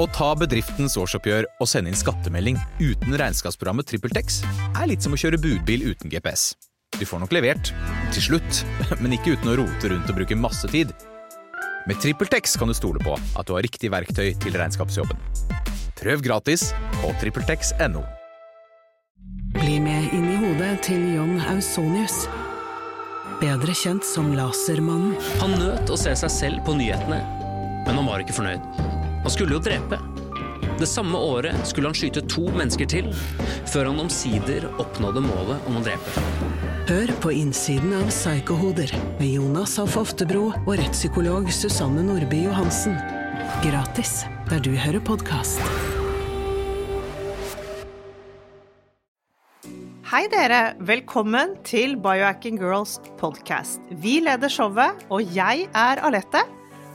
Å ta bedriftens årsoppgjør og sende inn skattemelding uten regnskapsprogrammet TrippelTex er litt som å kjøre budbil uten GPS. Du får nok levert, til slutt, men ikke uten å rote rundt og bruke masse tid. Med TrippelTex kan du stole på at du har riktig verktøy til regnskapsjobben. Prøv gratis på TrippelTex.no. Bli med inn i hodet til John Ausonius. Bedre kjent som Lasermannen. Han nøt å se seg selv på nyhetene, men han var ikke fornøyd. Han skulle jo drepe. Det samme året skulle han skyte to mennesker til, før han omsider oppnådde målet om å drepe. Hør på innsiden av Psykohoder med Jonas Alf Oftebro og rettspsykolog Susanne Nordby Johansen. Gratis der du hører podkast. Hei dere, velkommen til Biohacking Girls podcast. Vi leder showet, og jeg er Alette.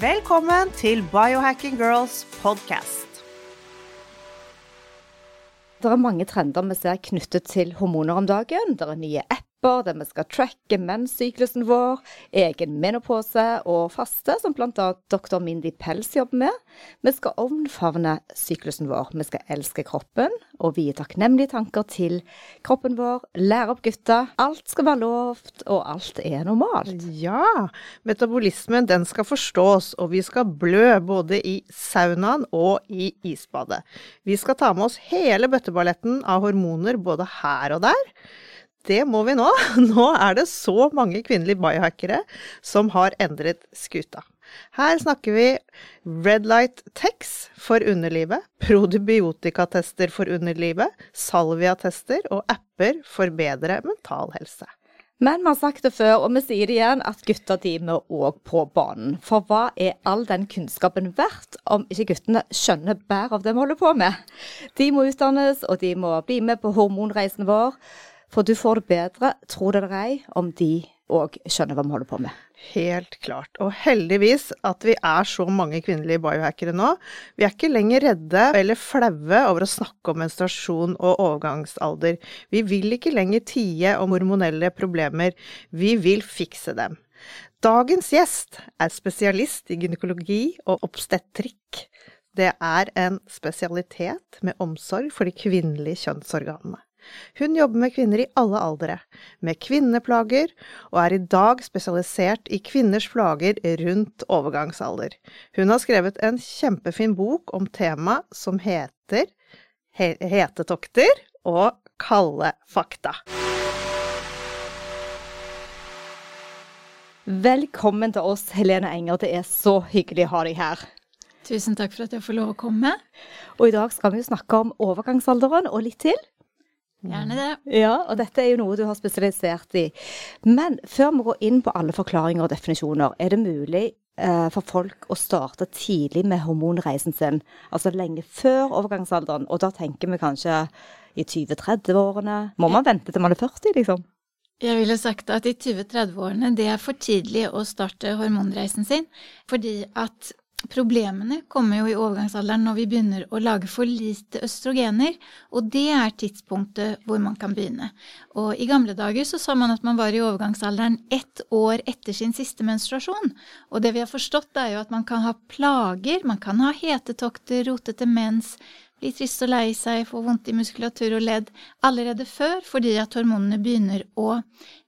Velkommen til Biohacking Girls podcast. Det er mange trender vi ser knyttet til hormoner om dagen. Det er nye apper der vi skal tracke menssyklusen vår, egen menopause og faste, som bl.a. doktor Mindy Pels jobber med. Vi skal omfavne syklusen vår. Vi skal elske kroppen og vie takknemlige tanker til kroppen vår. Lære opp gutta. Alt skal være lovt, og alt er normalt. Ja, metabolismen den skal forstås, og vi skal blø både i saunaen og i isbadet. Vi skal ta med oss hele bøtteballetten av hormoner både her og der. Det må vi nå. Nå er det så mange kvinnelige biohackere som har endret skuta. Her snakker vi Red Light Tex for underlivet, probiotikatester for underlivet, salviatester og apper for bedre mental helse. Men vi har sagt det før, og vi sier det igjen, at gutta de må òg på banen. For hva er all den kunnskapen verdt om ikke guttene skjønner bedre av det vi holder på med? De må utdannes, og de må bli med på hormonreisen vår. For du får det bedre, tro det eller ei, om de òg skjønner hva vi holder på med. Helt klart. Og heldigvis at vi er så mange kvinnelige biohackere nå. Vi er ikke lenger redde eller flaue over å snakke om menstruasjon og overgangsalder. Vi vil ikke lenger tie om hormonelle problemer. Vi vil fikse dem. Dagens gjest er spesialist i gynekologi og obstetrikk. Det er en spesialitet med omsorg for de kvinnelige kjønnsorganene. Hun jobber med kvinner i alle aldre, med kvinneplager, og er i dag spesialisert i kvinners plager rundt overgangsalder. Hun har skrevet en kjempefin bok om temaet som heter Hetetokter og kalde fakta. Velkommen til oss, Helene Enger. Det er så hyggelig å ha deg her. Tusen takk for at jeg får lov å komme. Og i dag skal vi snakke om overgangsalderen og litt til. Gjerne det. Ja, og dette er jo noe du har spesialisert i. Men før vi går inn på alle forklaringer og definisjoner, er det mulig eh, for folk å starte tidlig med hormonreisen sin? Altså lenge før overgangsalderen, og da tenker vi kanskje i 20-30-årene. Må man vente til man er 40, liksom? Jeg ville sagt at i 20-30-årene det er for tidlig å starte hormonreisen sin, fordi at Problemene kommer jo i overgangsalderen når vi begynner å lage for lite østrogener, og det er tidspunktet hvor man kan begynne. Og i gamle dager så sa man at man var i overgangsalderen ett år etter sin siste menstruasjon. Og det vi har forstått er jo at man kan ha plager, man kan ha hetetokter, rotete mens, blir trist og lei seg, får vondt i muskulatur og ledd allerede før fordi at hormonene begynner å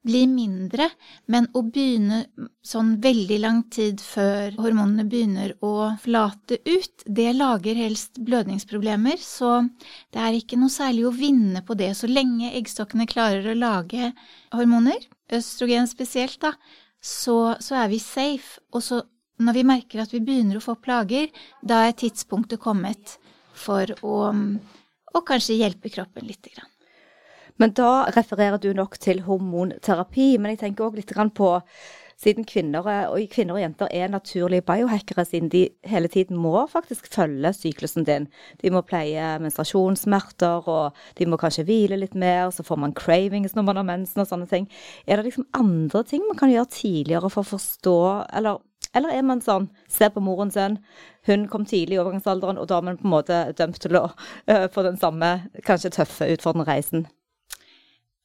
bli mindre, men å begynne sånn veldig lang tid før hormonene begynner å flate ut, det lager helst blødningsproblemer, så det er ikke noe særlig å vinne på det. Så lenge eggstokkene klarer å lage hormoner, østrogen spesielt, da, så, så er vi safe. Og så når vi merker at vi begynner å få plager, da er tidspunktet kommet for å, å kanskje hjelpe kroppen grann. Men da refererer du nok til hormonterapi. Men jeg tenker òg litt på siden kvinner, og kvinner og jenter er naturlige biohackere, siden de hele tiden må faktisk følge syklusen din. De må pleie menstruasjonssmerter, og de må kanskje hvile litt mer, så får man cravings når man har mensen og sånne ting. Er det liksom andre ting man kan gjøre tidligere for å forstå, eller eller er man sånn, se på moren sin, hun kom tidlig i overgangsalderen, og da er man på en måte dømt til å uh, få den samme, kanskje tøffe, utfordrende reisen?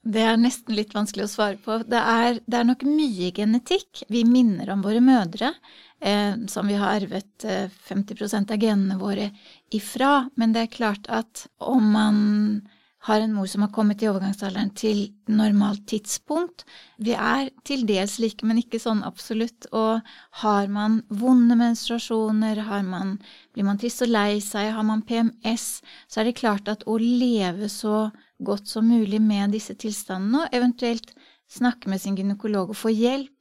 Det er nesten litt vanskelig å svare på. Det er, det er nok mye genetikk. Vi minner om våre mødre, eh, som vi har arvet eh, 50% av genene våre ifra. Men det er klart at om man har en mor som har kommet i overgangsalderen til normalt tidspunkt. Vi er til dels like, men ikke sånn absolutt. Og har man vonde menstruasjoner, man, blir man trist og lei seg, har man PMS, så er det klart at å leve så godt som mulig med disse tilstandene, og eventuelt snakke med sin gynekolog og få hjelp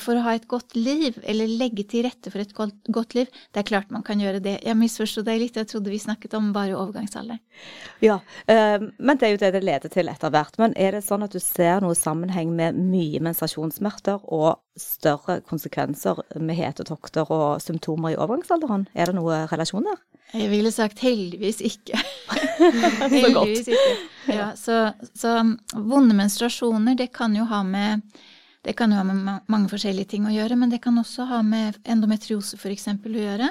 for å ha et godt liv, eller legge til rette for et godt, liv, det er klart man kan gjøre det. Jeg misforsto deg litt, jeg trodde vi snakket om bare overgangsalder. Ja, eh, men det er jo det det leder til etter hvert. Men er det sånn at du ser noe sammenheng med mye menstruasjonssmerter og større konsekvenser med hetetokter og symptomer i overgangsalderen? Er det noe relasjon der? Jeg ville sagt heldigvis ikke. heldigvis ikke. Ja, så, så vonde menstruasjoner, det kan jo ha med det kan jo ha med mange forskjellige ting å gjøre, men det kan også ha med endometriose f.eks. å gjøre.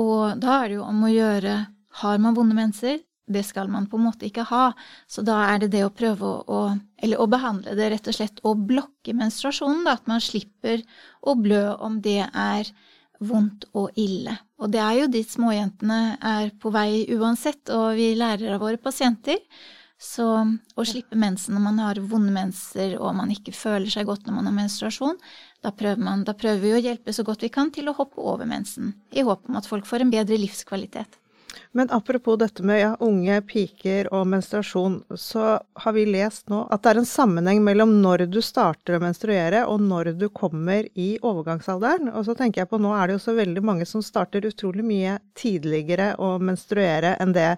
Og da er det jo om å gjøre Har man vonde menser? Det skal man på en måte ikke ha. Så da er det det å prøve å, å Eller å behandle det rett og slett og blokke menstruasjonen, da. At man slipper å blø om det er vondt og ille. Og det er jo dit småjentene er på vei uansett, og vi lærer av våre pasienter. Så å slippe mensen når man har vonde menser og man ikke føler seg godt når man har menstruasjon, da prøver, man, da prøver vi å hjelpe så godt vi kan til å hoppe over mensen, i håp om at folk får en bedre livskvalitet. Men apropos dette med ja, unge piker og menstruasjon, så har vi lest nå at det er en sammenheng mellom når du starter å menstruere og når du kommer i overgangsalderen. Og så tenker jeg på nå er det jo så veldig mange som starter utrolig mye tidligere å menstruere enn det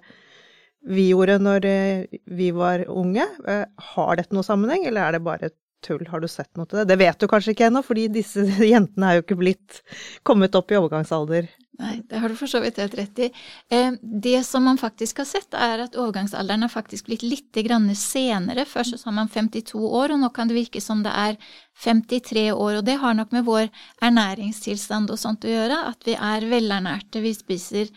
vi gjorde når eh, vi var unge. Eh, har dette noe sammenheng, eller er det bare tull? Har du sett noe til det? Det vet du kanskje ikke ennå, fordi disse jentene er jo ikke blitt kommet opp i overgangsalder. Nei, det har du for så vidt helt rett i. Eh, det som man faktisk har sett, er at overgangsalderen har faktisk blitt litt senere. Først så har man 52 år, og nå kan det virke som det er 53 år. Og det har nok med vår ernæringstilstand og sånt å gjøre, at vi er velernærte. Vi spiser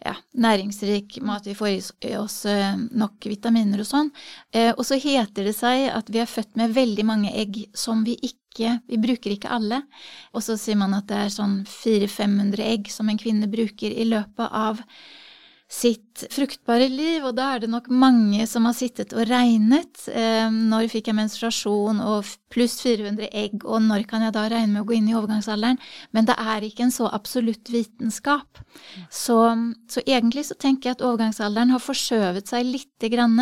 ja, næringsrik mat, vi får i oss eh, nok vitaminer og sånn. Eh, og så heter det seg at vi er født med veldig mange egg som vi ikke Vi bruker ikke alle. Og så sier man at det er sånn 400-500 egg som en kvinne bruker i løpet av sitt fruktbare liv, og da er det nok mange som har sittet og regnet. Eh, når fikk jeg menstruasjon, og pluss 400 egg, og når kan jeg da regne med å gå inn i overgangsalderen? Men det er ikke en så absolutt vitenskap. Så, så egentlig så tenker jeg at overgangsalderen har forskjøvet seg lite grann,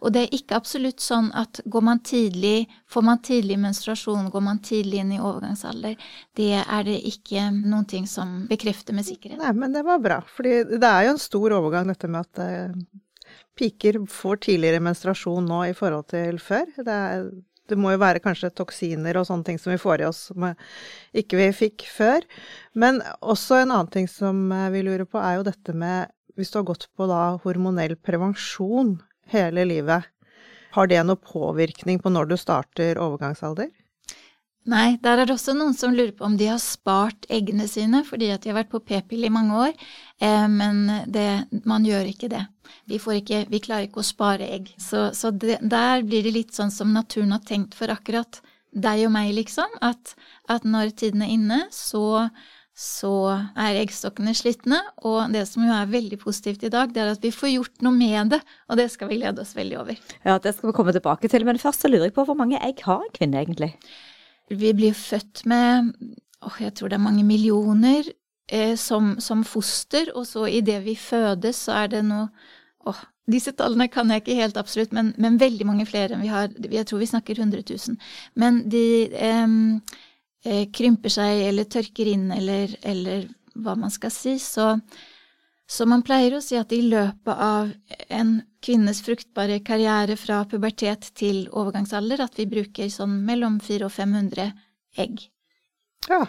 og det er ikke absolutt sånn at går man tidlig, får man tidlig menstruasjon, går man tidlig inn i overgangsalder. Det er det ikke noen ting som bekrefter med sikkerhet. Nei, men det var bra, for det er jo en stor overgang, dette med at eh, piker får tidligere menstruasjon nå i forhold til før. Det, er, det, må jo være kanskje toksiner og sånne ting som vi får i oss som ikke vi fikk før. Men også en annen ting som eh, vi lurer på, er jo dette med hvis du har gått på da hormonell prevensjon hele livet, har det noe påvirkning på når du starter overgangsalder? Nei, der er det også noen som lurer på om de har spart eggene sine fordi at de har vært på p-pill i mange år, eh, men det, man gjør ikke det. Vi, ikke, vi, klarer ikke å spare egg. Så, så det, der blir det litt sånn som naturen har tenkt for akkurat deg og meg, liksom. At, at når tiden er inne, så, så er eggstokkene slitne. Og det som jo er veldig positivt i dag, det er at vi får gjort noe med det. Og det skal vi glede oss veldig over. Ja, det skal vi komme tilbake til. Men først så lurer jeg på hvor mange egg har en kvinne egentlig? Vi blir født med oh, jeg tror det er mange millioner eh, som, som, foster, og så idet vi fødes, så er det noe åh, disse tallene kan jeg ikke helt absolutt, men, men, veldig mange flere enn vi har. Jeg tror vi snakker 100 000. Men de eh, krymper seg eller tørker inn eller, eller hva man skal si. Så så man pleier å si at i løpet av en kvinnes fruktbare karriere fra pubertet til overgangsalder, at vi bruker sånn mellom 400 og 500 egg. Ja.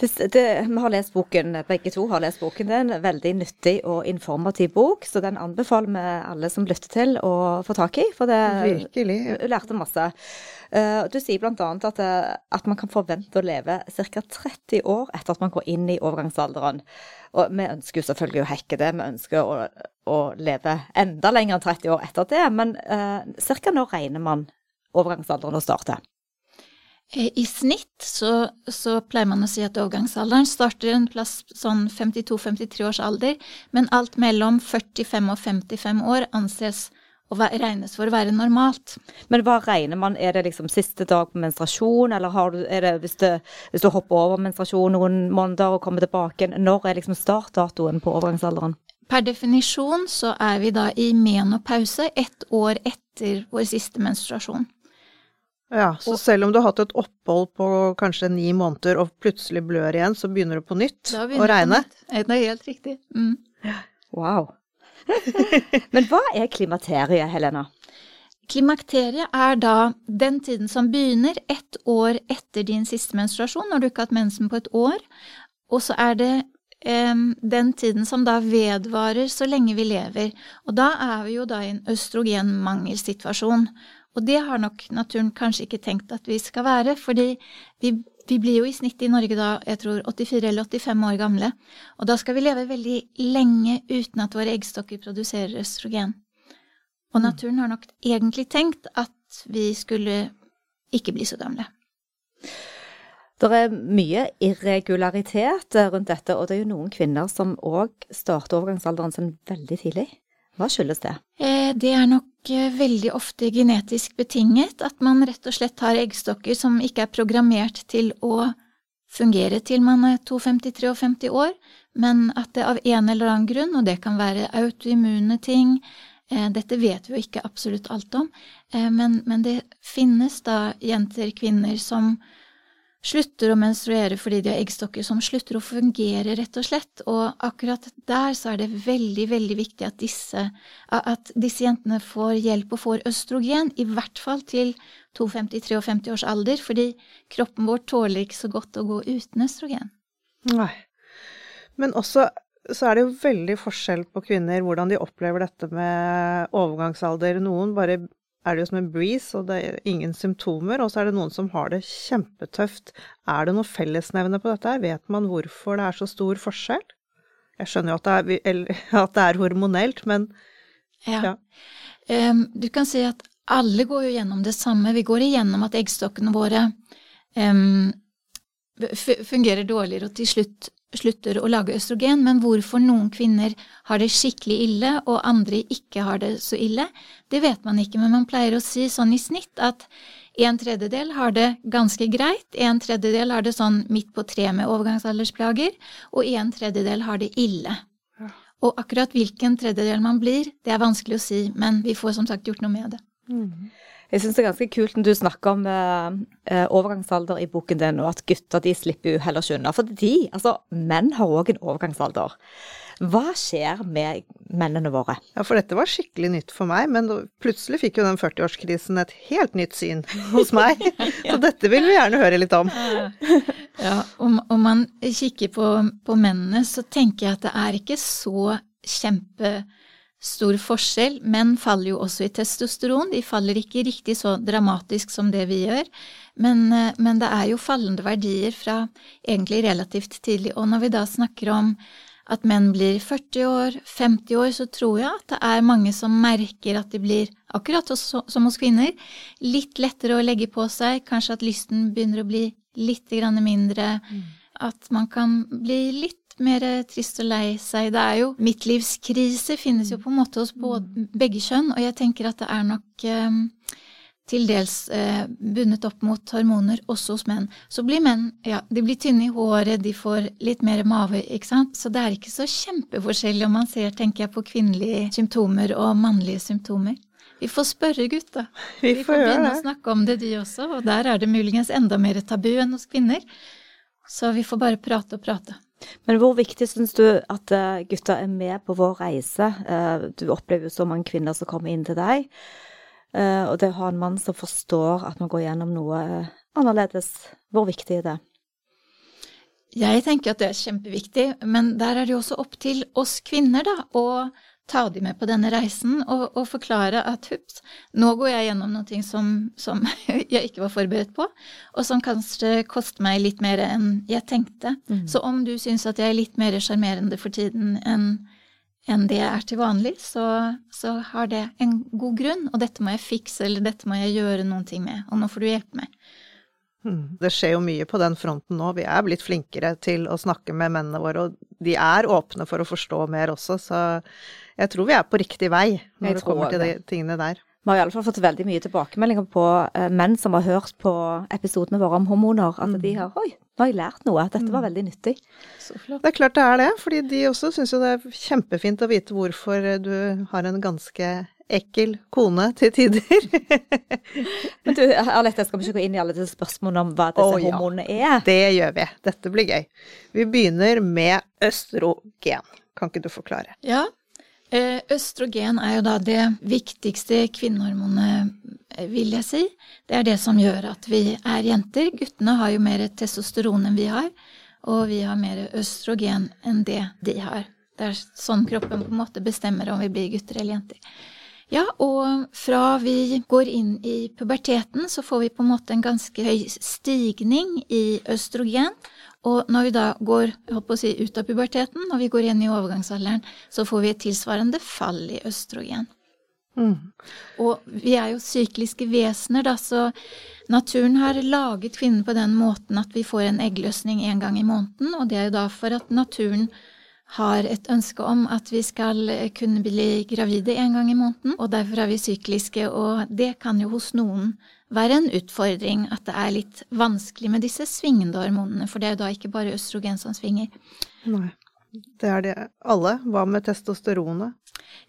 Det, det, vi har lest boken, begge to har lest boken. Det er en veldig nyttig og informativ bok, så den anbefaler vi alle som lytter til å få tak i. For det Virkelig. Lærte masse. Eh, Du sier bl.a. At, eh, at man kan forvente å leve ca. 30 år etter at man går inn i overgangsalderen. Og vi ønsker jo selvfølgelig å hacke det, vi ønsker å, å leve enda lenger enn 30 år etter det. Men eh, ca. når regner man overgangsalderen å starte? Eh, I snitt så, så, pleier man å si at overgangsalderen starter en plass sånn 52-53 års alder, men alt mellom 45 og 55 år anses å regnes for å være normalt. Men hva regner man, er det liksom siste dag på menstruasjon, eller du, er det hvis, det hvis, du hopper over menstruasjon noen måneder og kommer tilbake, når er liksom startdatoen på overgangsalderen? Per definisjon så er vi da i menopause ett år etter vår siste menstruasjon. Ja, så selv om du har hatt et opphold på kanskje ni måneder og plutselig blør igjen, så begynner du på nytt å regne? Det er helt riktig. Mm. Wow. Men hva er klimakteriet, Helena? Klimakteriet er da den tiden som begynner ett år etter din siste menstruasjon, når du ikke har hatt mensen på et år, og så er det den tiden som da vedvarer så lenge vi lever. Og da er vi jo da i en østrogenmangelsituasjon. Og det har nok naturen kanskje ikke tenkt at vi skal være, fordi vi, vi, blir jo i snitt i Norge da, jeg tror 84 eller 85 år gamle, og da skal vi leve veldig lenge uten at våre eggstokker produserer østrogen. Og mm. naturen har nok egentlig tenkt at vi skulle ikke bli så gamle. Det er mye irregularitet rundt dette, og det er jo noen kvinner som òg starter overgangsalderen sin veldig tidlig. Hva skyldes det? Eh, det er nok eh, veldig ofte genetisk betinget. At man rett og slett har eggstokker som ikke er programmert til å fungere til man er 52-53 og 50 år, men at det av en eller annen grunn, og det kan være autoimmune ting, eh, dette vet vi jo ikke absolutt alt om, men, men det finnes da jenter, kvinner, som slutter å menstruere fordi de har eggstokker som slutter å fungere, rett og slett. Og akkurat der så er det veldig, veldig viktig at disse, at disse jentene får hjelp og får østrogen, i hvert fall til 52-53 års alder, fordi kroppen vår tåler ikke så godt å gå uten østrogen. Nei. Men også så er det jo veldig forskjell på kvinner hvordan de opplever dette med overgangsalder. Noen bare er det jo som en breeze, og det er ingen symptomer. Og så er det noen som har det kjempetøft. Er det noe fellesnevne på dette? Vet man hvorfor det er så stor forskjell? Jeg skjønner jo at det er, at det er hormonelt, men ja. ja. Um, du kan si at alle går jo gjennom det samme. Vi går igjennom at eggstokkene våre um, fungerer dårligere, og til slutt slutter å lage østrogen, men hvorfor noen kvinner har det skikkelig ille og andre ikke har det så ille, det vet man ikke, men man pleier å si sånn i snitt at en tredjedel har det ganske greit, en tredjedel har det sånn midt på tre med overgangsaldersplager, og en tredjedel har det ille. Og akkurat hvilken tredjedel man blir, det er vanskelig å si, men vi får som sagt gjort noe med det. Mm. Jeg syns det er ganske kult når du snakker om eh, eh, overgangsalder i boken din, og at gutter de slipper jo heller ikke unna. For de, altså menn har òg en overgangsalder. Hva skjer med mennene våre? Ja, for dette var skikkelig nytt for meg, men plutselig fikk jo den 40-årskrisen et helt nytt syn hos meg. Så dette vil vi gjerne høre litt om. Ja, om, om man kikker på, på mennene, så tenker jeg at det er ikke så kjempe stor forskjell. Menn faller jo også i testosteron. De faller ikke riktig så dramatisk som det vi gjør, men, eh, men, det er jo fallende verdier fra egentlig relativt tidlig. Og når vi da snakker om at menn blir 40 år, 50 år, så tror jeg at det er mange som merker at de blir, akkurat som hos kvinner, litt lettere å legge på seg, kanskje at lysten begynner å bli litt mindre, mm. at man kan bli litt mer trist og lei seg. Det er jo Midtlivskrise finnes jo på en måte hos både, begge kjønn, og jeg tenker at det er nok eh, til dels eh, bundet opp mot hormoner også hos menn. Så blir menn ja, de blir tynne i håret, de får litt mer mave, ikke sant. Så det er ikke så kjempeforskjellig om man ser, tenker jeg, på kvinnelige symptomer og mannlige symptomer. Vi får spørre gutta. Vi, Vi får, får begynne å snakke om det, de også. Og der er det muligens enda mer tabu enn hos kvinner. Så vi får bare prate og prate. Men hvor viktig syns du at eh, gutta er med på vår reise? Eh, du opplever jo så mange kvinner som kommer inn til deg. Eh, og det å ha en mann som forstår at man går gjennom noe annerledes, hvor viktig er det? Jeg tenker at det er kjempeviktig, men der er det jo også opp til oss kvinner, da, å ta de med på denne reisen og, og forklare at hups, nå går jeg gjennom noe som, som jeg ikke var forberedt på, og som kanskje koster meg litt mer enn jeg tenkte. Mm. Så om du syns at jeg er litt mer sjarmerende for tiden enn enn det jeg er til vanlig, så, så, har det en god grunn. Og dette må jeg fikse, eller dette må jeg gjøre noen ting med, og nå får du hjelpe meg. Hmm. Det skjer jo mye på den fronten nå. Vi er blitt flinkere til å snakke med mennene våre, og de er åpne for å forstå mer også, så jeg tror vi er på riktig vei når det kommer til de tingene der. Vi har iallfall fått veldig mye tilbakemeldinger på uh, menn som har hørt på episodene våre om hormoner. At mm. de har Oi, nå har jeg lært noe. Dette var mm. veldig nyttig. Det er klart det er det. fordi de også syns jo det er kjempefint å vite hvorfor du har en ganske ekkel kone til tider. Men du, Arlette, skal vi ikke gå inn i alle disse spørsmålene om hva disse oh, hormonene ja. er? Det gjør vi. Dette blir gøy. Vi begynner med østrogen. Kan ikke du forklare? Ja, Eh, østrogen er jo da det viktigste kvinnehormonet, eh, vil jeg si. Det er det som gjør at vi er jenter. Guttene har jo mer testosteron enn vi har, og vi har mer østrogen enn det de har. Det er sånn kroppen på en måte bestemmer om vi blir gutter eller jenter. Ja, og fra vi går inn i puberteten, så får vi på en måte en ganske høy stigning i østrogen. Og når vi da går si, ut av puberteten, når vi går inn i overgangsalderen, så får vi et tilsvarende fall i østrogen. Mm. Og vi er jo sykliske vesener, da, så naturen har laget kvinnen på den måten at vi får en eggløsning en gang i måneden, og det er jo da for at naturen har et ønske om at vi skal kunne bli gravide en gang i måneden, og derfor er vi sykliske, og det kan jo hos noen være en utfordring at det er litt vanskelig med disse svingende hormonene, for det er jo da ikke bare østrogen som svinger. Nei, det er det alle. Hva med testosteronet?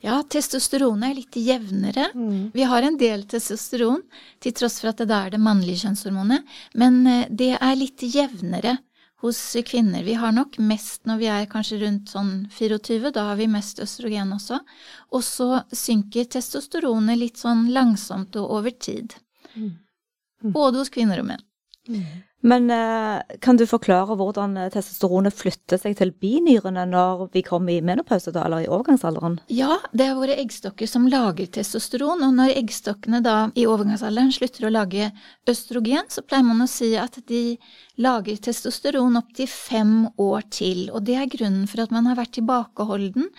Ja, testosteronet er litt jevnere. Mm. Vi har en del testosteron, til tross for at det da er det mannlige kjønnshormonet, men eh, det er litt jevnere hos kvinner. Vi har nok mest når vi er kanskje rundt sånn 24, da har vi mest østrogen også. Og så synker testosteronet litt sånn langsomt og over tid. Mm. Både hos kvinner og menn. Mm. Men eh, kan du forklare hvordan eh, testosteronet flytter seg til binyrene når vi kommer i menopause, da, eller i overgangsalderen? Ja, det er våre eggstokker som lager testosteron, og når eggstokkene da i overgangsalderen slutter å lage østrogen, så pleier man å si at de lager testosteron opptil fem år til, og det er grunnen for at man har vært tilbakeholden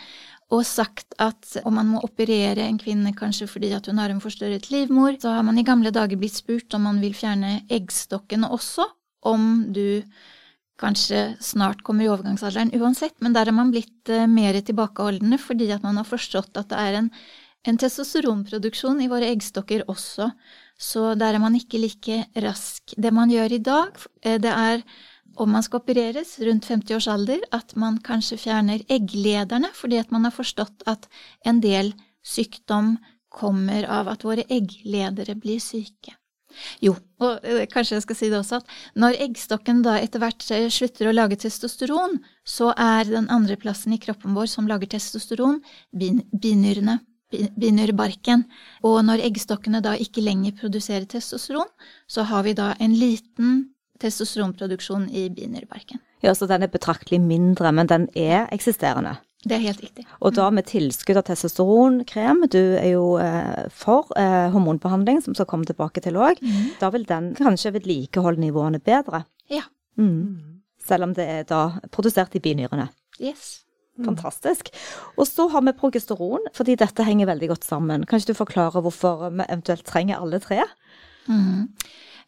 og sagt at om man må operere en kvinne kanskje fordi at hun har en forstørret livmor, så har man i gamle dager blitt spurt om man vil fjerne eggstokkene også, om du kanskje snart kommer i overgangsalderen uansett, men der har man blitt uh, mer tilbakeholdne fordi at man har forstått at det er en, en testosteronproduksjon i våre eggstokker også, så der er man ikke like rask. Det man gjør i dag, uh, det er om man skal opereres rundt 50 års alder, at man kanskje fjerner egglederne, fordi at man har forstått at en del sykdom kommer av at våre eggledere blir syke. Jo, og eh, kanskje jeg skal si det også, at når eggstokken da etter hvert eh, slutter å lage testosteron, så er den andre plassen i kroppen vår som lager testosteron, binyrene, binyrbarken. Og når eggstokkene da ikke lenger produserer testosteron, så har vi da en liten testosteronproduksjon i binyreparken. Ja, så den er betraktelig mindre, men den er eksisterende? Det er helt riktig. Og da med tilskudd av testosteronkrem, du er jo eh, for eh, hormonbehandling, som skal komme tilbake til òg, mm. da vil den kanskje vedlikeholde nivåene bedre? Ja. Mm. Selv om det er da produsert i binyrene? Yes. Mm. Fantastisk. Og så har vi progesteron, fordi dette henger veldig godt sammen. Kan ikke du forklare hvorfor vi eventuelt trenger alle tre? Mm.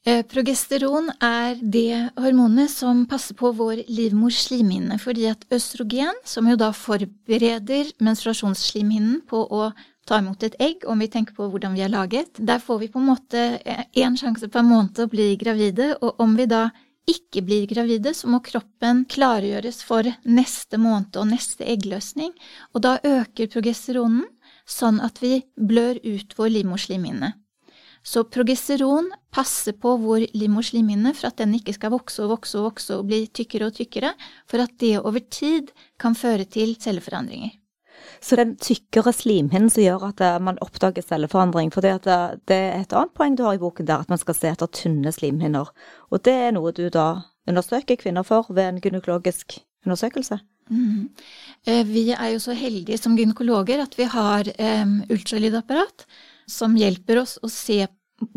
Eh, progesteron er det hormonet som passer på vår livmors slimhinne, fordi at østrogen, som jo da forbereder menstruasjonsslimhinnen på å ta imot et egg, om vi tenker på hvordan vi er laget, der får vi på en måte én eh, sjanse per måned å bli gravide, og om vi da ikke blir gravide, så må kroppen klargjøres for neste måned og neste eggløsning, og da øker progesteronen sånn at vi blør ut vår livmorslimhinne. Så progesteron passer på hvor livmorslimhinne for at den ikke skal vokse og vokse og vokse og bli tykkere og tykkere, for at det over tid kan føre til celleforandringer. Så den tykkere slimhinnen som gjør at eh, man oppdager celleforandring. For det, det, er et annet poeng du har i boken der, at man skal se etter tynne slimhinner. Og det er noe du da undersøker kvinner for ved en gynekologisk undersøkelse? Mm. Vi er jo så heldige som gynekologer at vi har um, ultralydapparat som hjelper oss å se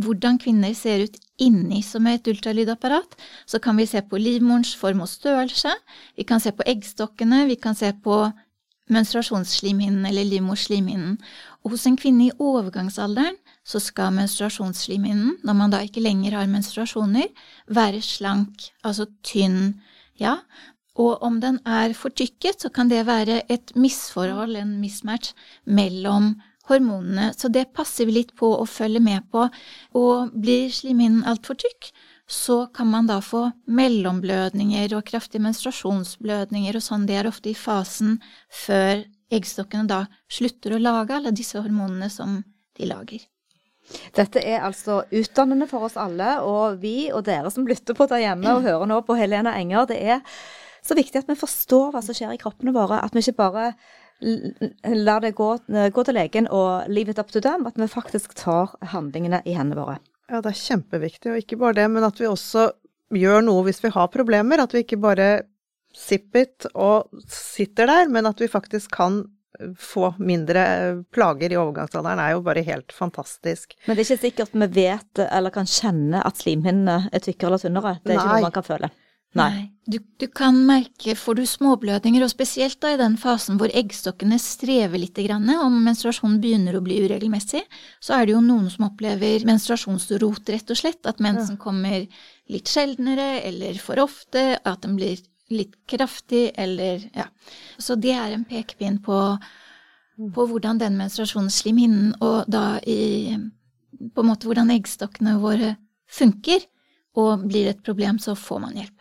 hvordan kvinner ser ut inni som et ultralydapparat. Så kan vi se på livmorens form og størrelse, vi kan se på eggstokkene, vi kan se på menstruasjonsslimhinnen eller livmorslimhinnen. Og hos en kvinne i overgangsalderen så skal menstruasjonsslimhinnen, når man da ikke lenger har menstruasjoner, være slank, altså tynn, ja. Og om den er for tykket, så kan det være et misforhold, en mismatch, mellom hormonene. Så det passer vi litt på å følge med på. Og blir slimhinnen altfor tykk, så kan man da få mellomblødninger og kraftige menstruasjonsblødninger og sånn. Det er ofte i fasen før eggstokkene da slutter å lage alle disse hormonene som de lager. Dette er altså utdannende for oss alle, og vi og dere som lytter på der hjemme og hører nå på Helena Enger, det er så viktig at vi forstår hva som skjer i kroppene våre. At vi ikke bare lar det gå, gå til legen og leave it up to them, at vi faktisk tar handlingene i hendene våre. Ja, det er kjempeviktig, og ikke bare det, men at vi også gjør noe hvis vi har problemer. At vi ikke bare zip it og sitter der, men at vi faktisk kan få mindre plager i overgangsalderen, er jo bare helt fantastisk. Men det er ikke sikkert vi vet eller kan kjenne at slimhinnene er tykkere eller tynnere. Det er Nei. ikke noe man kan føle. Nei. Du, du, kan merke, får du småblødninger, og spesielt da i den fasen hvor eggstokkene strever litt, om menstruasjonen begynner å bli uregelmessig, så er det jo noen som opplever menstruasjonsrot, rett og slett. At mensen kommer litt sjeldnere eller for ofte, at den blir litt kraftig eller ja. Så det er en pekepinn på, på hvordan den menstruasjonsslimhinnen og da i På en måte hvordan eggstokkene våre funker, og blir et problem, så får man hjelp.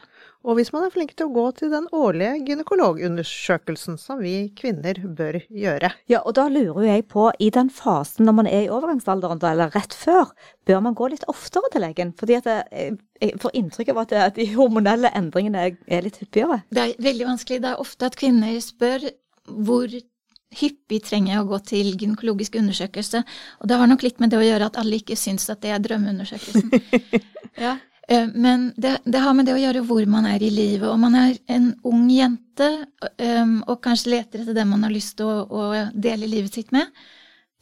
Og hvis man er flink til å gå til den årlige gynekologundersøkelsen som vi kvinner bør gjøre. Ja, og da lurer jeg på, i den fasen når man er i overgangsalderen, eller rett før, bør man gå litt oftere til legen? Fordi at jeg får inntrykk av at de hormonelle endringene er litt hyppigere. Det er veldig vanskelig. Det er ofte at kvinner spør hvor hyppig trenger jeg å gå til gynekologisk undersøkelse. Og det har nok litt med det å gjøre at alle ikke syns at det er drømmeundersøkelsen. ja. Eh, men det, det, har med det å gjøre hvor man er i livet. Om man er en ung jente um, og kanskje leter etter den man har lyst til å, å, dele livet sitt med,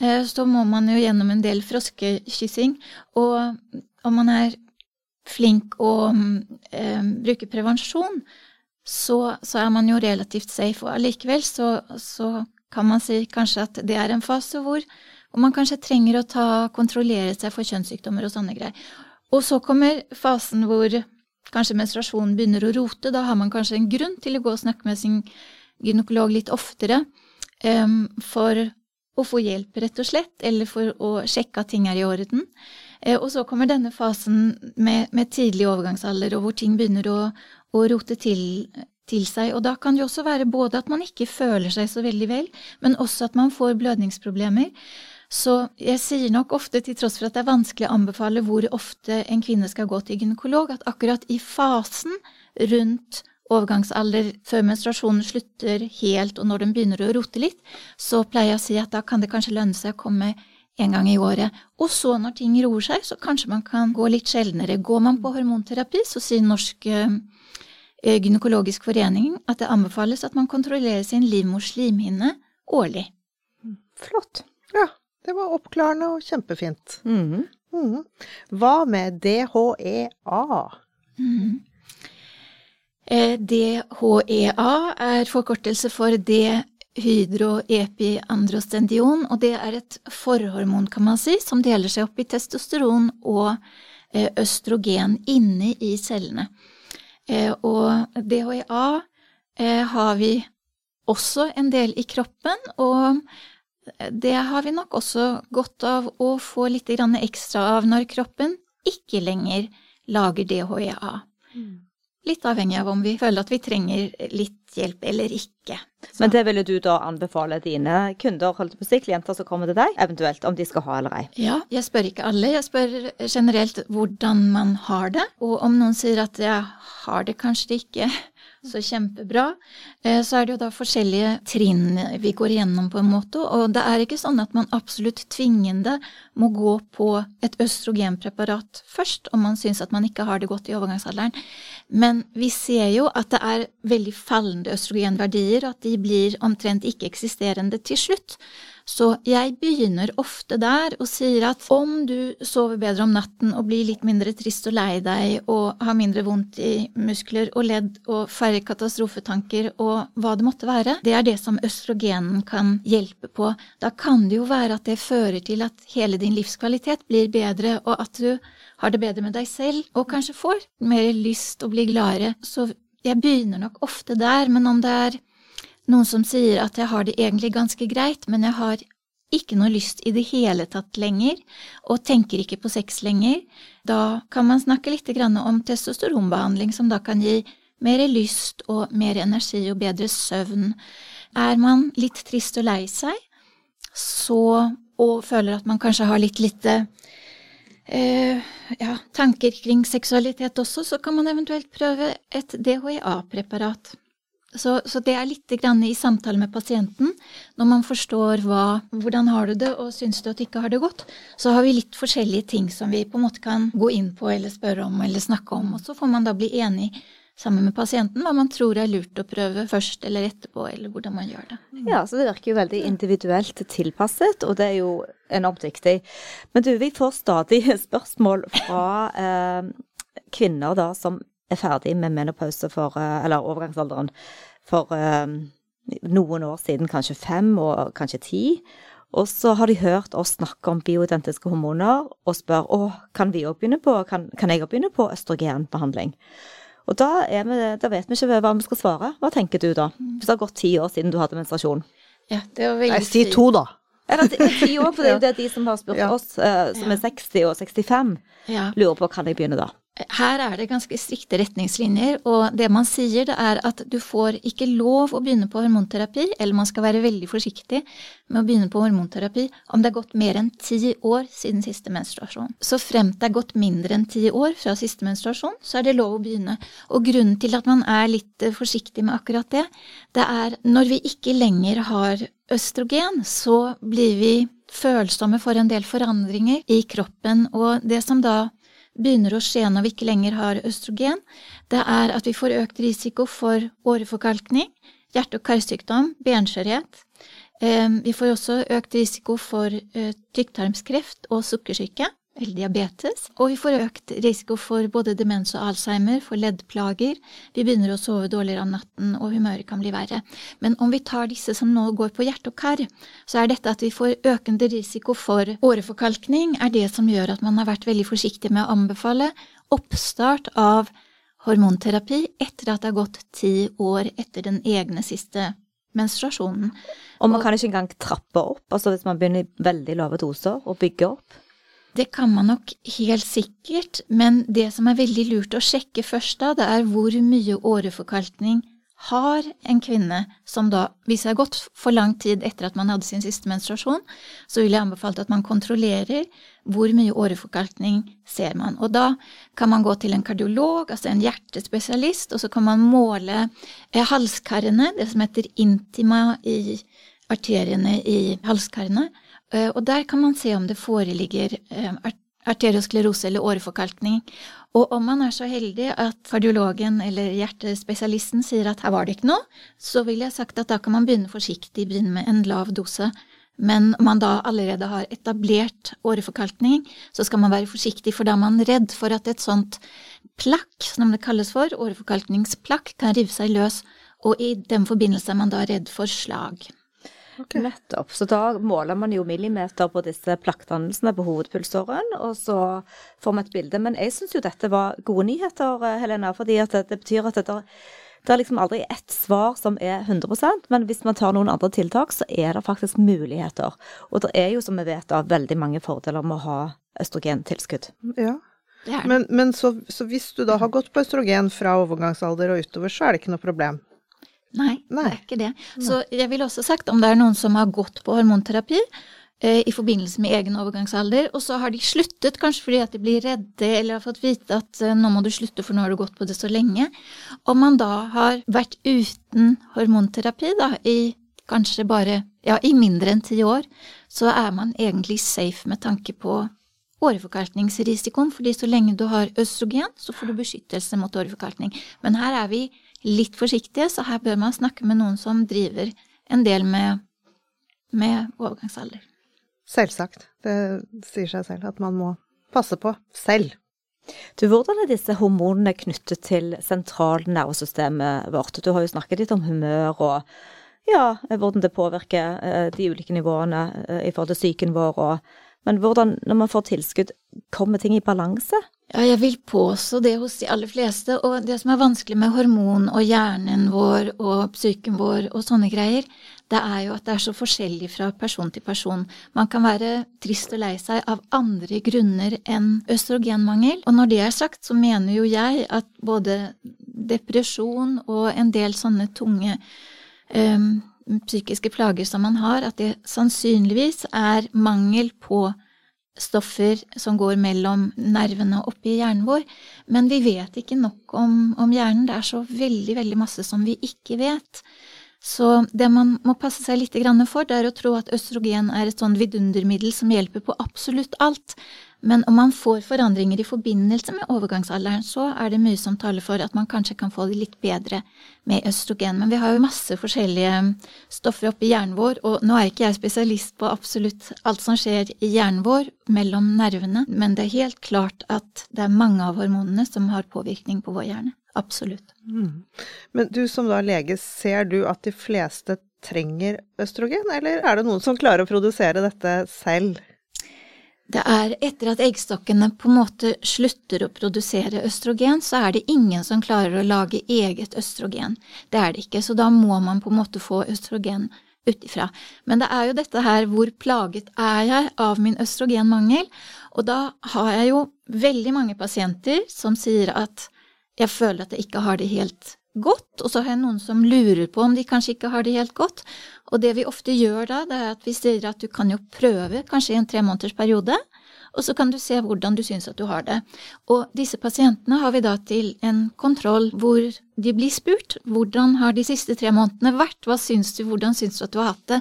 uh, så må man jo gjennom en del froskekyssing. Og om man er flink og um, bruke prevensjon, så, så, er man jo relativt safe. Og allikevel så, så, kan man si kanskje at det er en fase hvor, hvor man kanskje trenger å ta, kontrollere seg for kjønnssykdommer og sånne greier. Og så kommer fasen hvor kanskje menstruasjonen begynner å rote. Da har man kanskje en grunn til å gå og snakke med sin gynekolog litt oftere um, for å få hjelp, rett og slett, eller for å sjekke at ting er i orden. Uh, og så kommer denne fasen med, med, tidlig overgangsalder, og hvor ting begynner å, å rote til, til seg. Og da kan det også være både at man ikke føler seg så veldig vel, men også at man får blødningsproblemer. Så jeg sier nok ofte, til tross for at det er vanskelig å anbefale hvor ofte en kvinne skal gå til gynekolog, at akkurat i fasen rundt overgangsalder før menstruasjonen slutter helt, og når den begynner å rote litt, så pleier jeg å si at da kan det kanskje lønne seg å komme en gang i året. Og så når ting roer seg, så kanskje man kan gå litt sjeldnere. Går man på hormonterapi, så sier Norsk eh, gynekologisk forening at det anbefales at man kontrollerer sin livmors slimhinne årlig. Flott. Det var oppklarende og kjempefint. Mm. Mm. Hva med DHEA? Mm. Eh, DHEA er forkortelse for dehydroepiandrostendion, og det er et forhormon, kan man si, som deler seg opp i testosteron og eh, østrogen inne i cellene. Eh, og DHEA har vi også en del i kroppen, og det har vi nok også godt av å få litt ekstra av når kroppen ikke lenger lager DHEA. Mm. Litt avhengig av om vi føler at vi trenger litt hjelp eller ikke. Så. Men det ville du da anbefale dine kunder, holdt på å si, klienter som kommer til deg, eventuelt om de skal ha eller ei? Ja, jeg spør ikke alle. Jeg spør generelt hvordan man har det. Og om noen sier at jeg har det kanskje ikke, Så kjempebra. Eh, så er det jo da forskjellige trinn vi går igjennom på en måte, og det er ikke sånn at man absolutt tvingende må gå på et østrogenpreparat først om man syns at man ikke har det godt i overgangsalderen. Men vi ser jo at det er veldig fallende østrogenverdier, og at de blir omtrent ikke-eksisterende til slutt. Så jeg begynner ofte der og sier at om du sover bedre om natten og blir litt mindre trist og lei deg og har mindre vondt i muskler og ledd og færre katastrofetanker og hva det måtte være, det er det som østrogenen kan hjelpe på. Da kan det jo være at det fører til at hele din livskvalitet blir bedre, og at du har det bedre med deg selv og kanskje får mer lyst og blir gladere. Så jeg begynner nok ofte der, men om det er noen som sier at jeg har det egentlig ganske greit, men jeg har ikke noe lyst i det hele tatt lenger, og tenker ikke på sex lenger. Da kan man snakke litt om testosteronbehandling, som da kan gi mer lyst og mer energi og bedre søvn. Er man litt trist og lei seg, så, og føler at man kanskje har litt lite eh, ja, tanker kring seksualitet også, så kan man eventuelt prøve et DHEA-preparat. Så, så, det er litt i samtale med pasienten, når man forstår hva, hvordan har du det og syns du at du ikke har det godt, så har vi litt forskjellige ting som vi på en måte kan gå inn på eller spørre om eller snakke om, og så får man da bli enig sammen med pasienten hva man tror er lurt å prøve først eller etterpå, eller hvordan man gjør det. Ja, så det virker jo veldig individuelt tilpasset, og det er jo enormt viktig. Men du, vi får stadig spørsmål fra eh, kvinner da som er ferdig med menopause for, eh, eller overgangsalderen for um, noen år siden, kanskje fem og kanskje ti. Og så har de hørt oss snakke om bioidentiske hormoner og spør å, kan vi òg begynne på, kan, kan jeg òg begynne på østrogenbehandling. Og da, vi, da, vet vi ikke hva vi skal svare. Hva tenker du da? Hvis det har gått ti år siden du hadde menstruasjon? Ja, det var veldig Jeg sier to, da. Eller ti år, for det er jo det de som har spurt ja. oss, uh, som er 60 og 65, ja. lurer på kan jeg begynne da. Her er det ganske strikte retningslinjer, og det man sier, det er at du får ikke lov å begynne på hormonterapi, eller man skal være veldig forsiktig med å begynne på hormonterapi om det er gått mer enn ti år siden siste menstruasjon. Så fremt det er gått mindre enn ti år fra siste menstruasjon, så er det lov å begynne. Og grunnen til at man er litt eh, forsiktig med akkurat det, det er når vi ikke lenger har østrogen, så blir vi følsomme for en del forandringer i kroppen, og det som da begynner å skje når vi ikke lenger har østrogen, det er at vi får økt risiko for åreforkalkning, hjerte- og karsykdom, benskjørhet. Eh, vi får også økt risiko for eh, tykktarmskreft og sukkersyke diabetes, og vi får økt risiko for både demens og alzheimer, for leddplager, vi begynner å sove dårligere om natten, og humøret kan bli verre. Men om vi tar disse som nå går på hjerte og kar, så er dette at vi får økende risiko for åreforkalkning, er det som gjør at man har vært veldig forsiktig med å anbefale oppstart av hormonterapi etter at det har gått ti år etter den egne siste menstruasjonen. Og man kan ikke engang trappe opp, altså hvis man begynner i veldig lave doser, og bygge opp? Det kan man nok helt sikkert, men det som er veldig lurt å sjekke først da, det er hvor mye åreforkalkning har en kvinne som da, hvis det har gått for lang tid etter at man hadde sin siste menstruasjon, så vil jeg anbefale at man kontrollerer hvor mye åreforkalkning ser man. Og da kan man gå til en kardiolog, altså en hjertespesialist, og så kan man måle eh, halskarene, det som heter intima i arteriene i halskarene, og der kan man se om det foreligger eh, arteriosklerose eller åreforkalkning. Og om man er så heldig at kardiologen eller hjertespesialisten sier at her var det ikke noe, så vil jeg sagt at da kan man begynne forsiktig, begynne med en lav dose. Men om man da allerede har etablert åreforkalkning, så skal man være forsiktig, for da er man redd for at et sånt plakk, som det kalles for, åreforkalkningsplakk, kan rive seg løs, og i den forbindelse er man da redd for slag. Okay. Nettopp. Så da måler man jo millimeter på disse plaktdannelsene på hovedpulsåren, og så får vi et bilde. Men jeg syns jo dette var gode nyheter, eh, Helena, fordi det, det, betyr at det, det er liksom aldri ett svar som er 100% men hvis man tar noen andre tiltak, så er det faktisk muligheter. Og det er jo, som vi vet, da, veldig mange fordeler med å ha østrogentilskudd. Ja. Men, men så, så hvis du da har gått på østrogen fra overgangsalder og utover, så er det ikke noe problem? Nei, Nei, det er ikke det. Så jeg ville også sagt om det er noen som har gått på hormonterapi, eh, i forbindelse med egen overgangsalder, og så har de sluttet, kanskje fordi at de blir redde eller har fått vite at eh, nå må du slutte, for nå har du gått på det så lenge. Om man da har vært uten hormonterapi da, i kanskje bare ja, i mindre enn ti år, så er man egentlig safe med tanke på åreforkalkningsrisikoen, fordi så lenge du har østrogen, så får du beskyttelse mot åreforkalkning. Men her er vi litt forsiktige, så her bør man snakke med noen som driver en del med, med overgangsalder. Selvsagt. Det sier seg selv at man må passe på selv. Du, Hvordan er disse hormonene knyttet til sentralnervesystemet vårt? Du har jo snakket litt om humør og ja, hvordan det påvirker eh, de ulike nivåene eh, i forhold til psyken vår. Og, men hvordan, når man får tilskudd, kommer ting i balanse? Ja, jeg vil påstå det hos de aller fleste. Og det som er vanskelig med hormon og hjernen vår og psyken vår og sånne greier, det er jo at det er så forskjellig fra person til person. Man kan være trist og lei seg av andre grunner enn østrogenmangel. Og når det er sagt, så mener jo jeg at både depresjon og en del sånne tunge um, psykiske plager som man har, at det sannsynligvis er mangel på stoffer som går mellom nervene og oppi hjernen vår. Men vi vet ikke nok om, om, hjernen. Det er så veldig, veldig masse som vi ikke vet. Så det man må passe seg litt for, det er å tro at østrogen er et sånn vidundermiddel som hjelper på absolutt alt. Men om man får forandringer i forbindelse med overgangsalderen, så er det mye som taler for at man kanskje kan få det litt bedre med østrogen. Men vi har jo masse forskjellige stoffer oppi hjernen vår, og nå er ikke jeg spesialist på absolutt alt som skjer i hjernen vår mellom nervene, men det er helt klart at det er mange av hormonene som har påvirkning på vår hjerne. Absolutt. Mm. Men du som da lege, ser du at de fleste trenger østrogen, eller er det noen som klarer å produsere dette selv? Det er etter at eggstokkene på en måte slutter å produsere østrogen, så er det ingen som klarer å lage eget østrogen. Det er det ikke, så da må man på en måte få østrogen utifra. Men det er jo dette her hvor plaget er jeg av min østrogenmangel? Og da har jeg jo veldig mange pasienter som sier at jeg føler at jeg ikke har det helt godt, og så har jeg noen som lurer på om de kanskje ikke har det helt godt. Og det vi ofte gjør da, det er at vi sier at du kan jo prøve, kanskje i en tre måneders periode, og så kan du se hvordan du syns at du har det. Og disse pasientene har vi da til en kontroll hvor de blir spurt hvordan har de siste tre månedene vært, hva syns du, hvordan syns du at du har hatt det?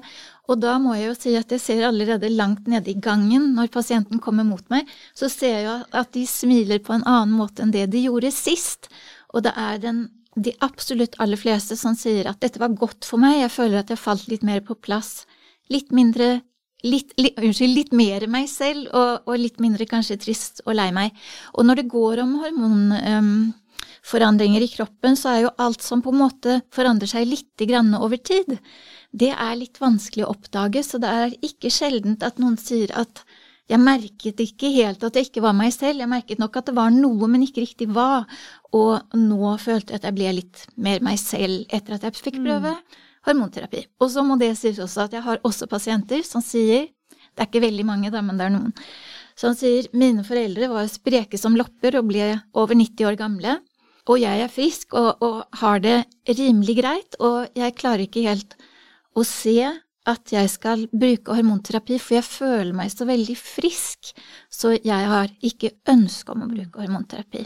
Og da må jeg jo si at jeg ser allerede langt nede i gangen, når pasienten kommer mot meg, så ser jeg at de smiler på en annen måte enn det de gjorde sist. Og det er den de absolutt aller fleste som sier at dette var godt for meg, jeg føler at jeg falt litt mer på plass. Litt mindre Litt, litt, unnskyld, litt mer meg selv, og, og, litt mindre kanskje trist og lei meg. Og når det går om hormonforandringer um, i kroppen, så er jo alt som på en måte forandrer seg lite grann over tid, det er litt vanskelig å oppdage, så det er ikke sjeldent at noen sier at jeg merket ikke helt at jeg ikke var meg selv, jeg merket nok at det var noe, men ikke riktig hva, og nå følte jeg at jeg ble litt mer meg selv etter at jeg fikk mm. prøve mm. hormonterapi. Og så må det sies også at jeg har også pasienter som sier, det er ikke veldig mange da, men det er noen, som sier mine foreldre var spreke som lopper og ble over 90 år gamle, og jeg er frisk og, og har det rimelig greit, og jeg klarer ikke helt å se at jeg skal bruke hormonterapi, for jeg føler meg så veldig frisk, så jeg har ikke ønske om å bruke hormonterapi.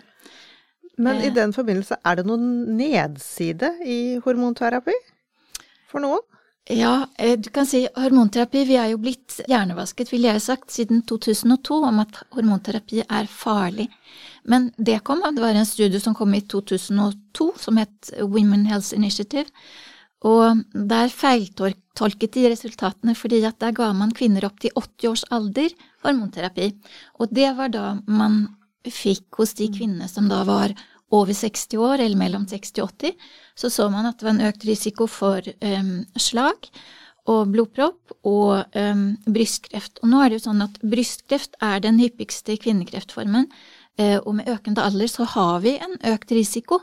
Men i eh. den forbindelse, er det noen nedside i hormonterapi for noen? Ja, eh, du kan si hormonterapi. Vi er jo blitt hjernevasket, ville jeg sagt, siden 2002 om at hormonterapi er farlig. Men det kom, det var en studie som kom i 2002 som het Women Health Initiative, og der feiltolket de resultatene fordi at der ga man kvinner opp til 80 års alder hormonterapi. Og det var da man fikk hos de kvinnene som da var over 60 år, eller mellom 60 og 80, så så man at det var en økt risiko for um, slag og blodpropp og um, brystkreft. Og nå er det jo sånn at brystkreft er den hyppigste kvinnekreftformen, uh, og med økende alder så har vi en økt risiko.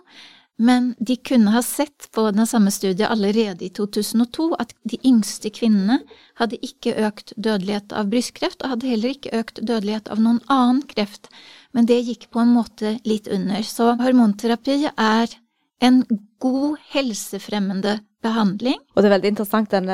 Men de kunne ha sett på den samme studiet allerede i 2002 at de yngste kvinnene hadde ikke økt dødelighet av brystkreft, og hadde heller ikke økt dødelighet av noen annen kreft. Men det gikk på en måte litt under. Så hormonterapi er en god helsefremmende behandling. Og det er veldig interessant den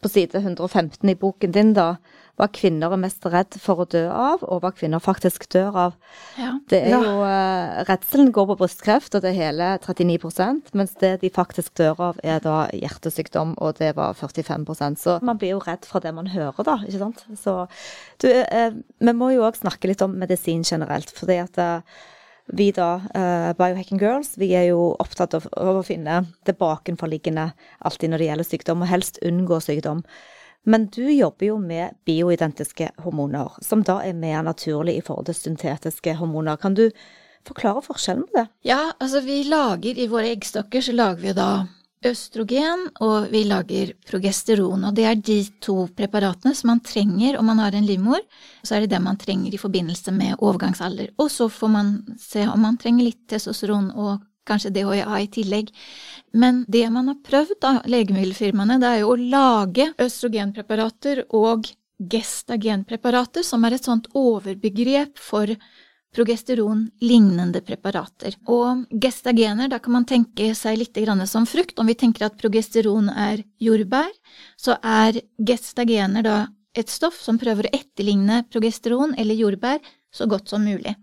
på side 115 i boken din, da, hva kvinner er mest redd for å dø av, og hva kvinner faktisk dør av. Ja. Det er jo uh, Redselen går på brystkreft, og det er hele 39% mens det de faktisk dør av, er da hjertesykdom, og det var 45% Så man blir jo redd for det man hører, da, ikke sant. Så du, eh, vi må jo òg snakke litt om medisin generelt, fordi at eh, vi da, eh, Biohacking Girls, vi er jo opptatt av, av å finne det bakenforliggende alltid når det gjelder sykdom, og helst unngå sykdom. Men du jobber jo med bioidentiske hormoner, som da er mer naturlig i forhold til syntetiske hormoner. Kan du forklare forskjellen på det? Ja, altså vi lager i våre eggstokker så lager vi da østrogen, og vi lager progesteron. Og det er de to preparatene som man trenger om man har en livmor. Så er det det man trenger i forbindelse med overgangsalder. Og så får man se om man trenger litt testosteron og kanskje DHA i tillegg. Men det man har prøvd av legemiddelfirmaene, det er jo å lage østrogenpreparater og gestagenpreparater, som er et sånt overbegrep for progesteron-lignende preparater. Og gestagener, da kan man tenke seg litt som frukt. Om vi tenker at progesteron er jordbær, så er gestagener da et stoff som prøver å etterligne progesteron eller jordbær så godt som mulig.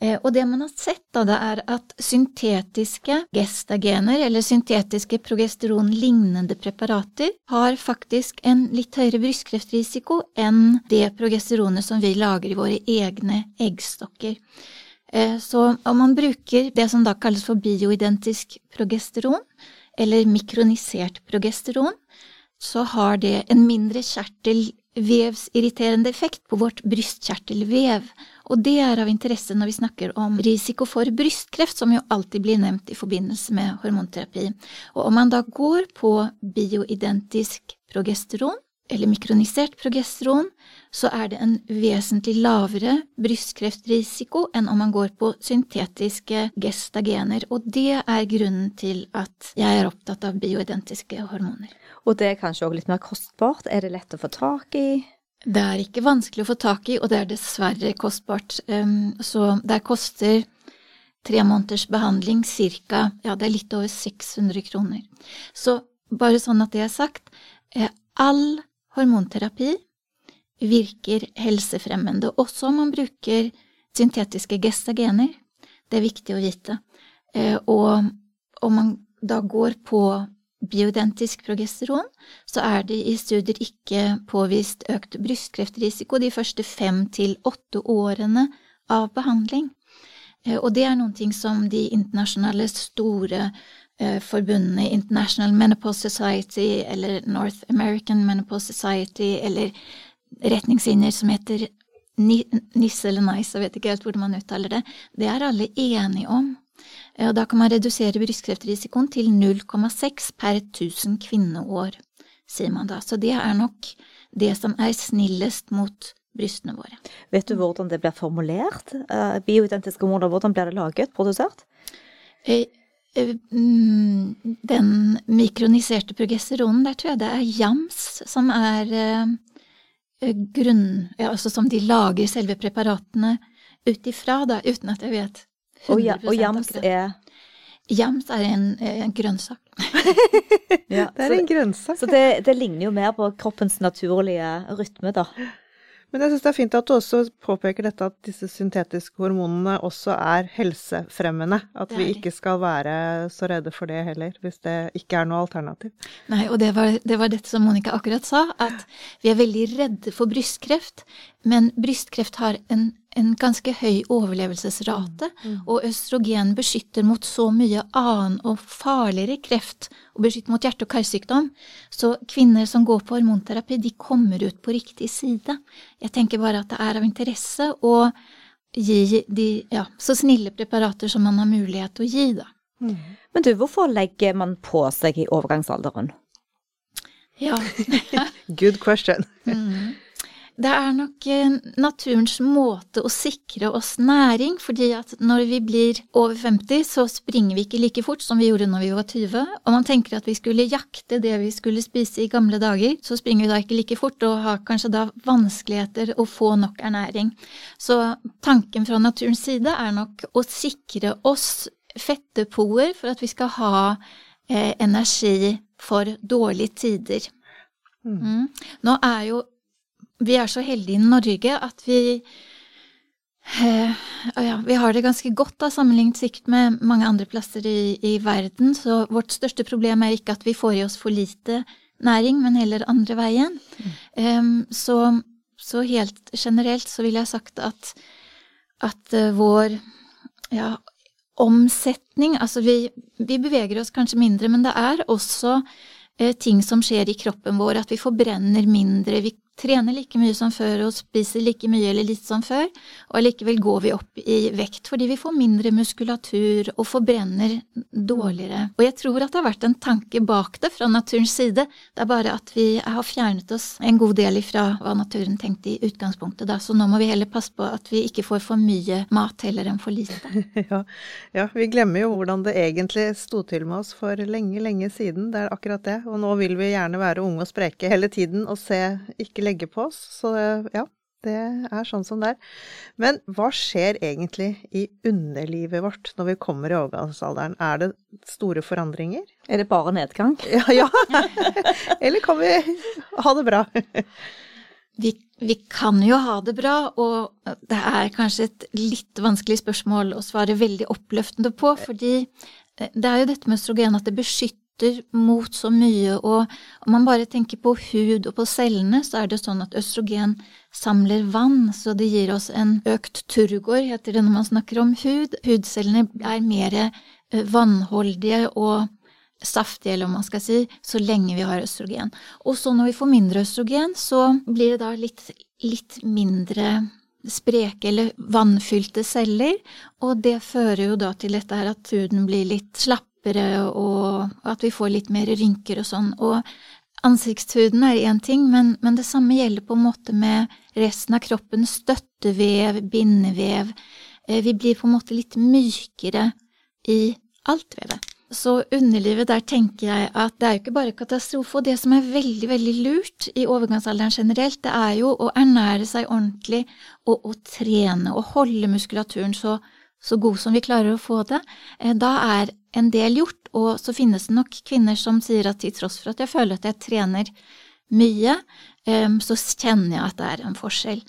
Eh, Og det man har sett, da, det er at syntetiske gestagener, eller syntetiske progesteron-lignende preparater, har faktisk en litt høyere brystkreftrisiko enn det progesteronet som vi lager i våre egne eggstokker. Eh, Så om man bruker det som da kalles for bioidentisk progesteron, eller mikronisert progesteron, så har det en mindre kjertelvevsirriterende effekt på vårt brystkjertelvev. Og det er av interesse når vi snakker om risiko for brystkreft, som jo alltid blir nevnt i forbindelse med hormonterapi. Og om man da går på bioidentisk progesteron, eller mikronisert progesteron, så er det en vesentlig lavere brystkreftrisiko enn om man går på syntetiske gestagener. Og det er grunnen til at jeg er opptatt av bioidentiske hormoner. Og det er kanskje òg litt mer kostbart. Er det lett å få tak i? Det er ikke vanskelig å få tak i, og det er dessverre kostbart. Så det koster tre måneders behandling cirka, ja, det er litt over 600 kroner. Så bare sånn at det er sagt, eh, all hormonterapi virker helsefremmende, også om man bruker syntetiske gestagener. Det er viktig å vite. Eh, Og om man da går på bioidentisk progesteron, så er det i studier ikke påvist økt brystkreftrisiko de første fem til åtte årene av behandling. Eh, Og det er noen ting som de internasjonale store eh, forbundene International Menopause Society eller North American Menopause Society eller retningslinjer som heter Ni- NIS eller NICE, jeg vet ikke helt hvordan man uttaler det, det er alle enige om. Eh, Og da kan man redusere brystkreftrisikoen til 0,6 per 1000 kvinneår, sier man da. Så det er nok det som er snillest mot brystene våre. Vet du hvordan det blir formulert? Eh, Bioidentiske hormoner, hvordan blir det laget? Produsert? Eh, mm, Den mikroniserte progesteronen, der tror jeg det er JAMS som er grunn... Ja, altså som de lager selve preparatene ut ifra, da, uten at jeg vet 100 Og, ja, og jams er Jams er en, eh, en grønnsak. ja, Det er så, en grønnsak. så det, det ligner jo mer på kroppens naturlige rytme, da. Men jeg syns det er fint at du også påpeker dette at disse syntetiske hormonene også er helsefremmende. At vi ikke skal være så redde for det heller, hvis det ikke er noe alternativ. Nei, og det var, det var dette som Monica akkurat sa, at vi er veldig redde for brystkreft, men brystkreft har en, en ganske høy overlevelsesrate, og østrogen beskytter mot så mye annen og farligere kreft, og beskytter mot hjerte- og karsykdom, så kvinner som går på hormonterapi, de kommer ut på riktig side. Jeg tenker bare at det er av interesse å gi de ja, så snille preparater som man har mulighet til å gi, da. Men du, hvorfor legger man på seg i overgangsalderen? Ja. Good question. Det er nok eh, naturens måte å sikre oss næring, fordi at når vi blir over 50, så springer vi ikke like fort som vi gjorde når vi var 20. Og man tenker at vi skulle jakte det vi skulle spise i gamle dager, så springer vi da ikke like fort og har kanskje da vanskeligheter å få nok ernæring. Så tanken fra naturens side er nok å sikre oss fettepoer for at vi skal ha eh, energi for dårlige tider. Mm. Nå er jo vi er så heldige i Norge at vi eh, ja, vi har det ganske godt da, sammenlignet sikkert med mange andre plasser i, i, verden, så vårt største problem er ikke at vi får i oss for lite næring, men heller andre veien. Mm. Um, så, så, helt generelt så ville jeg sagt at, at uh, vår ja, omsetning Altså vi, vi, beveger oss kanskje mindre, men det er også uh, ting som skjer i kroppen vår, at vi forbrenner mindre, vi trener like mye som før og spiser like mye eller litt som før, og allikevel går vi opp i vekt fordi vi får mindre muskulatur og forbrenner dårligere. Og jeg tror at det har vært en tanke bak det fra naturens side, det er bare at vi har fjernet oss en god del ifra hva naturen tenkte i utgangspunktet da, så nå må vi heller passe på at vi ikke får for mye mat heller enn for lite. ja, ja, vi glemmer jo hvordan det egentlig sto til med oss for lenge, lenge siden, det er akkurat det, og nå vil vi gjerne være unge og spreke hele tiden og se ikke legge på oss. Så ja, det er sånn som det er. Men hva skjer egentlig i underlivet vårt når vi kommer i overgangsalderen? Er det store forandringer? Er det bare nedgang? Ja, ja. Eller kan vi ha det bra? Vi, vi, kan jo ha det bra, og det er kanskje et litt vanskelig spørsmål å svare veldig oppløftende på, fordi eh, det er jo dette med østrogen at det beskytter beskytter mot så mye, og om man bare tenker på hud og på cellene, så er det sånn at østrogen samler vann, så det gir oss en økt turgor, heter det når man snakker om hud. Hudcellene er mer eh, vannholdige og saftige, eller om man skal si, så lenge vi har østrogen. Og så når vi får mindre østrogen, så blir det da litt, litt mindre spreke eller vannfylte celler, og det fører jo da til dette her at huden blir litt slapp kjappere, og at vi får litt mer rynker og sånn. Og ansiktshuden er én ting, men, men, det samme gjelder på en måte med resten av kroppen. Støttevev, bindevev. Eh, vi blir på en måte litt mykere i alt vevet. Så underlivet, der tenker jeg at det er jo ikke bare katastrofe. Og det som er veldig, veldig lurt i overgangsalderen generelt, det er jo å ernære seg ordentlig og å trene og holde muskulaturen så, så god som vi klarer å få det. Eh, da er en del gjort, og så finnes det nok kvinner som sier at til tross for at jeg føler at jeg trener mye, så kjenner jeg at det er en forskjell.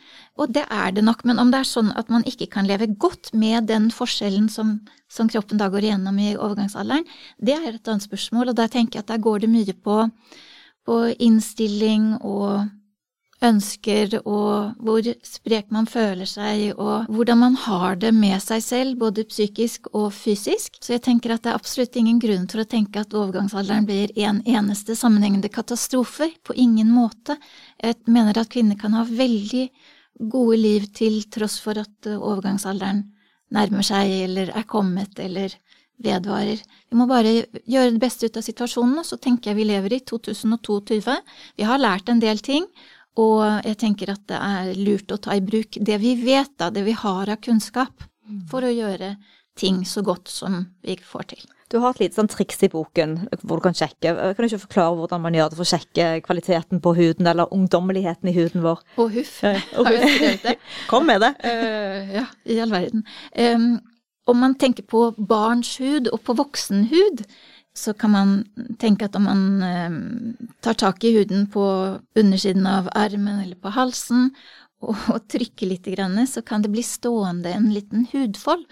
Og det er det nok, men om det er sånn at man ikke kan leve godt med den forskjellen som, som kroppen da går igjennom i overgangsalderen, det er et annet spørsmål, og der tenker jeg at der går det mye på, på innstilling og ønsker, og hvor sprek man føler seg, og hvordan man har det med seg selv, både psykisk og fysisk. Så jeg tenker at det er absolutt ingen grunn til å tenke at overgangsalderen blir en eneste sammenhengende katastrofe. På ingen måte. Jeg mener at kvinner kan ha veldig gode liv til tross for at overgangsalderen nærmer seg, eller er kommet, eller vedvarer. Vi må bare gjøre det beste ut av situasjonen, og så tenker jeg vi lever i 2022. Vi har lært en del ting, og jeg tenker at det er lurt å ta i bruk det vi vet, da, det vi har av kunnskap, mm. for å gjøre ting så godt som vi får til. Du har et lite sånn triks i boken hvor du kan sjekke. Kan du ikke forklare hvordan man gjør det for å sjekke kvaliteten på huden, eller ungdommeligheten i huden vår? Å huff. Ja, skrevet det. Kom med det. Uh, ja, i all verden. Um, om man tenker på barns hud og på voksenhud, så kan man tenke at om man eh, tar tak i huden på undersiden av armen eller på halsen og, og trykker litt, så kan det bli stående en liten hudfold.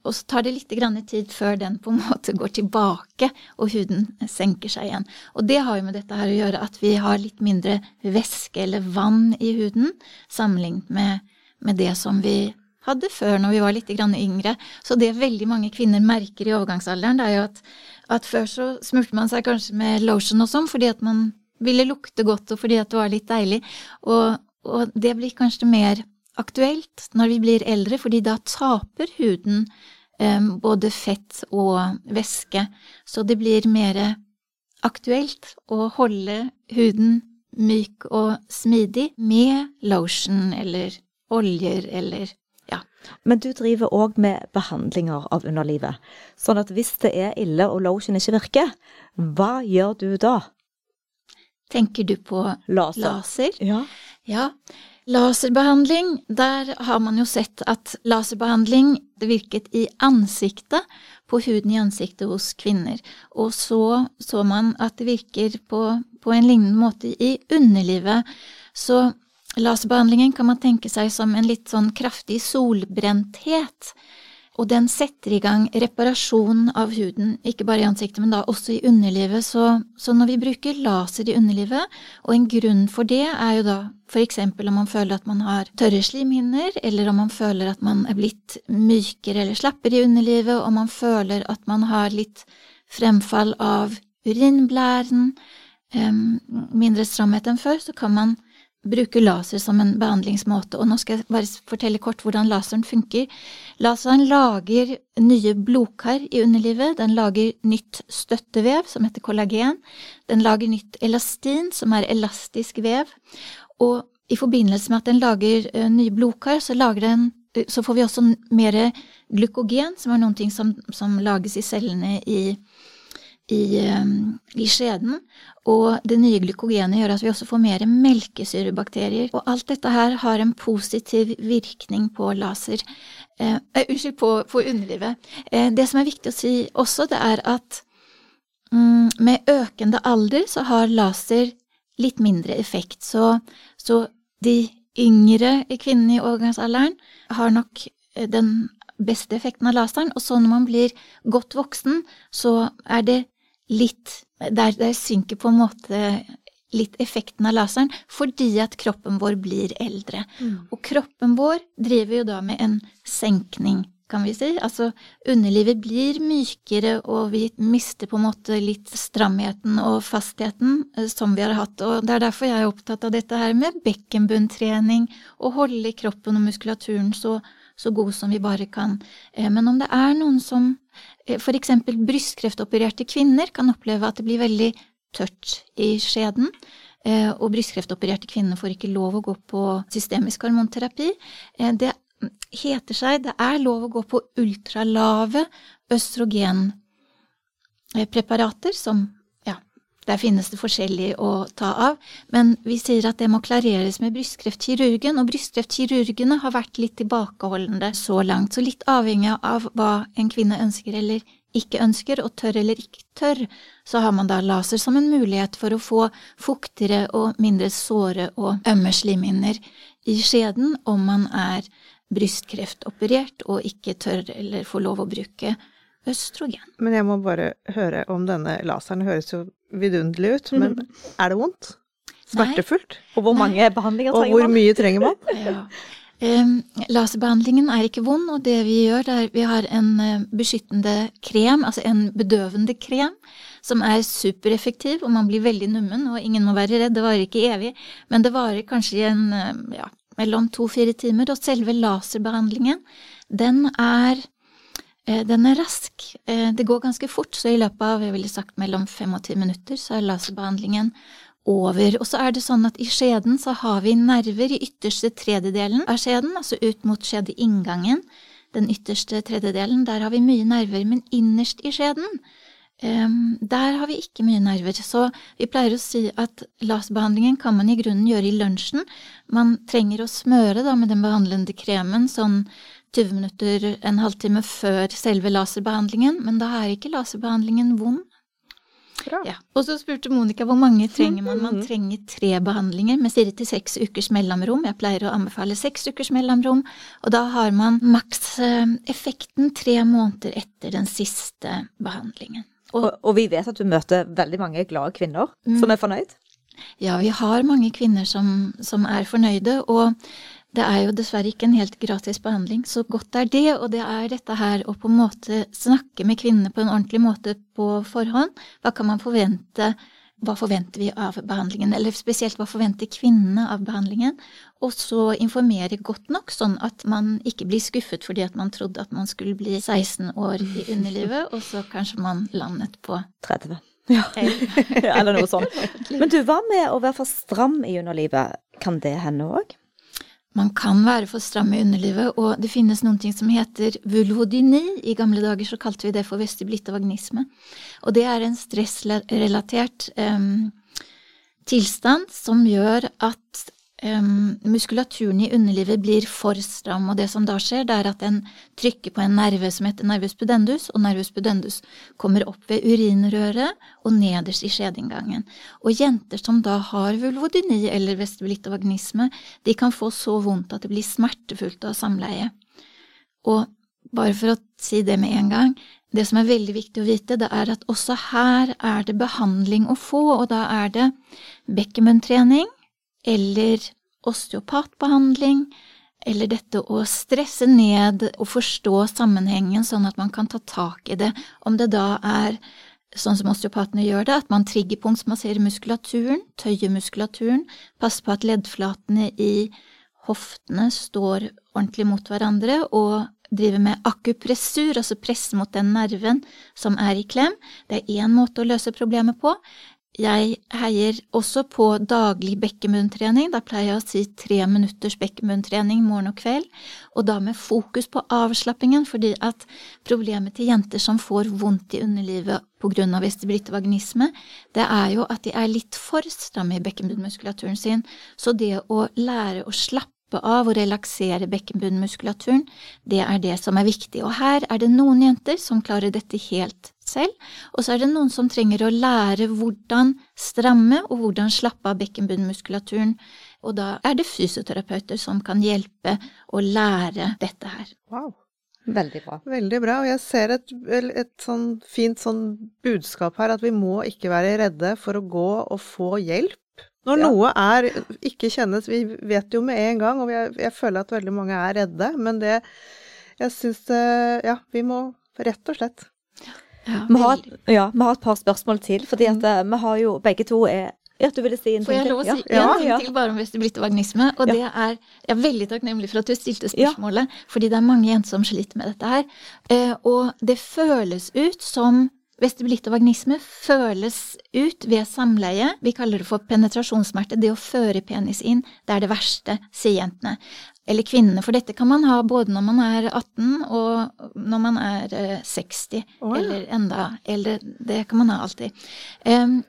Og så tar det litt tid før den på en måte går tilbake og huden senker seg igjen. Og det har jo med dette her å gjøre at vi har litt mindre væske eller vann i huden sammenlignet med, med det som vi hadde før når vi var litt yngre. Så det veldig mange kvinner merker i overgangsalderen, det er jo at at før så smurte man seg kanskje med lotion og sånn fordi at man ville lukte godt og fordi at det var litt deilig, og, og det blir kanskje mer aktuelt når vi blir eldre, fordi da taper huden um, både fett og væske, så det blir mer aktuelt å holde huden myk og smidig med lotion eller oljer eller ja. Men du driver òg med behandlinger av underlivet. Sånn at hvis det er ille og lotion ikke virker, hva gjør du da? Tenker du på laser? laser? Ja. ja. Laserbehandling, der har man jo sett at laserbehandling det virket i ansiktet, på huden i ansiktet hos kvinner. Og så så man at det virker på, på en lignende måte i underlivet. Så laserbehandlingen kan man tenke seg som en litt sånn kraftig solbrenthet. Og den setter i gang reparasjon av huden, ikke bare i ansiktet, men da også i underlivet. Så, så, når vi bruker laser i underlivet, og en grunn for det er jo da eksempel om man føler at man har tørre slimhinner, eller om man føler at man er blitt mykere eller slappere i underlivet, og man føler at man har litt fremfall av urinblæren, mindre stramhet enn før, så kan man bruke laser som en behandlingsmåte, og nå skal jeg bare fortelle kort hvordan laseren funker. Laseren lager nye blodkar i underlivet, den lager nytt støttevev som heter kollagen, den lager nytt elastin som er elastisk vev, og i forbindelse med at den lager uh, nye blodkar, så, den, så, får vi også mer glukogen, som er noe som, som lages i cellene i i, ehm, i, skjeden, og det nye glykogenet gjør at vi også får mer melkesyrebakterier. Og alt dette her har en positiv virkning på laser. Eh, uh, unnskyld, på, på underlivet. Eh, det som er viktig å si også, det er at mm, med økende alder så har laser litt mindre effekt. Så, så de yngre kvinnene i overgangsalderen har nok eh, den beste effekten av laseren, og så når man blir godt voksen, så er det litt der, der synker på en måte litt effekten av laseren, fordi at kroppen vår blir eldre. Mm. Og kroppen vår driver jo da med en senkning, kan vi si. Altså underlivet blir mykere, og vi mister på en måte litt stramheten og fastheten eh, som vi har hatt. Og det er derfor jeg er opptatt av dette her med bekkenbunntrening, og holde kroppen og muskulaturen så, så god som vi bare kan. Eh, men om det er noen som f.eks. for eksempel brystkreftopererte kvinner kan oppleve at det blir veldig tørt i skjeden. Eh, og brystkreftopererte kvinner får ikke lov å gå på systemisk hormonterapi. Eh, det heter seg det er lov å gå på ultralave østrogenpreparater som der finnes det forskjellig å ta av, men vi sier at det må klareres med brystkreftkirurgen, og brystkreftkirurgene har vært litt tilbakeholdende så langt, så litt avhengig av hva en kvinne ønsker eller ikke ønsker, og tør eller ikke tør, så har man da laser som en mulighet for å få fuktigere og mindre såre og ømme slimhinner i skjeden om man er brystkreftoperert og ikke tør eller får lov å bruke østrogen. Men jeg må bare høre om denne laseren. Høres jo vidunderlig ut, men mm. er det vondt? Smertefullt? Og hvor mange Nei. behandlinger trenger man? Og hvor mye trenger man? ja. Um, laserbehandlingen er ikke vond, og det vi gjør, det er vi har en uh, beskyttende krem, altså en bedøvende krem, som er supereffektiv, og man blir veldig nummen, og ingen må være redd, det varer ikke evig, men det varer kanskje en, uh, ja, mellom to-fire timer, og selve laserbehandlingen, den er Eh, den er rask. Eh, det går ganske fort, så i løpet av jeg ville sagt mellom fem og ti minutter så er laserbehandlingen over. Og så er det sånn at i skjeden så har vi nerver i ytterste tredjedelen av skjeden, altså ut mot skjedeinngangen. Den ytterste tredjedelen, der har vi mye nerver, men innerst i skjeden, um, der har vi ikke mye nerver. Så vi pleier å si at laserbehandlingen kan man i grunnen gjøre i lunsjen. Man trenger å smøre da med den behandlende kremen sånn 20 minutter, en halvtime før selve laserbehandlingen, men da er ikke laserbehandlingen vond. Ja. Og så spurte Monica hvor mange trenger man. Man trenger tre behandlinger med fire til seks ukers mellomrom. Jeg pleier å anbefale seks ukers mellomrom, og da har man maks eh, tre måneder etter den siste behandlingen. Og, og, og vi vet at du møter veldig mange glade kvinner mm. som er fornøyd? Ja, vi har mange kvinner som, som er fornøyde, og det er jo dessverre ikke en helt gratis behandling, så godt er det, og det er dette her å på en måte snakke med kvinnene på en ordentlig måte på forhånd. Hva kan man forvente, hva forventer vi av behandlingen, eller spesielt hva forventer kvinnene av behandlingen, og så informere godt nok, sånn at man ikke blir skuffet fordi at man trodde at man skulle bli 16 år i underlivet, og så kanskje man landet på 30. Ja. eller noe sånt. Men du, hva med å være for stram i underlivet? Kan det hende òg? Man kan være for stram i underlivet, og det finnes noen ting som heter vulvodyni. I gamle dager så kalte vi det for vestibulittevagnisme. Og det er en stressrelatert um, tilstand som gjør at um, muskulaturen i underlivet blir for stram, og det som da skjer, det er at den trykker på en nerve som heter nervus pudendus, og nervus pudendus kommer opp ved urinrøret og nederst i skjedeinngangen. Og jenter som da har vulvodyni eller vestibulittavagnisme, de kan få så vondt at det blir smertefullt av samleie. Og bare for å si det med en gang, det som er veldig viktig å vite, det er at også her er det behandling å få, og da er det bekkenbunntrening, eller osteopatbehandling, eller dette å stresse ned og forstå sammenhengen sånn at man kan ta tak i det, om det da er sånn som osteopatene gjør det, at man triggerpunktsmasserer muskulaturen, tøyer muskulaturen, passer på at leddflatene i hoftene står ordentlig mot hverandre, og driver med akupressur, altså presse mot den nerven som er i klem. Det er én måte å løse problemet på. Jeg heier også på daglig bekkemunntrening. Da pleier jeg å si tre minutters bekkemunntrening morgen og kveld, og da med fokus på avslappingen, fordi at problemet til jenter som får vondt i underlivet på grunn av vestibulittvaginisme, det er jo at de er litt for stramme i bekkenbunnmuskulaturen sin, så det å lære å slappe av og relaksere bekkenbunnmuskulaturen, det er det som er viktig. Og her er det noen jenter som klarer dette helt selv, og så er det noen som trenger å lære hvordan stramme og hvordan slappe av bekkenbunnmuskulaturen, og da er det fysioterapeuter som kan hjelpe å lære dette her. Wow. Veldig bra. Veldig bra. Og jeg ser et, et sånn fint sånn budskap her, at vi må ikke være redde for å gå og få hjelp. Når ja. noe er ikke kjennes Vi vet jo med en gang, og jeg, jeg føler at veldig mange er redde, men det Jeg syns Ja, vi må rett og slett ja, vi, har, ja, vi har et par spørsmål til, fordi at mm. eh, vi har jo begge to er ja, du ville si en Får jeg lov å si ja. en ting til bare om vestibulittvaginisme? Og det er Jeg er veldig takknemlig for at du stilte spørsmålet, fordi det er mange jenter som sliter med dette her. Eh, og det føles ut som Vestibulitt og vagnisme føles ut ved samleie. Vi kaller det for penetrasjonssmerte. Det å føre penis inn, det er det verste, sier jentene. Eller kvinnene, for dette kan man ha både når man er 18 og når man er 60, oh, ja. eller enda eldre. Det kan man ha alltid. Um,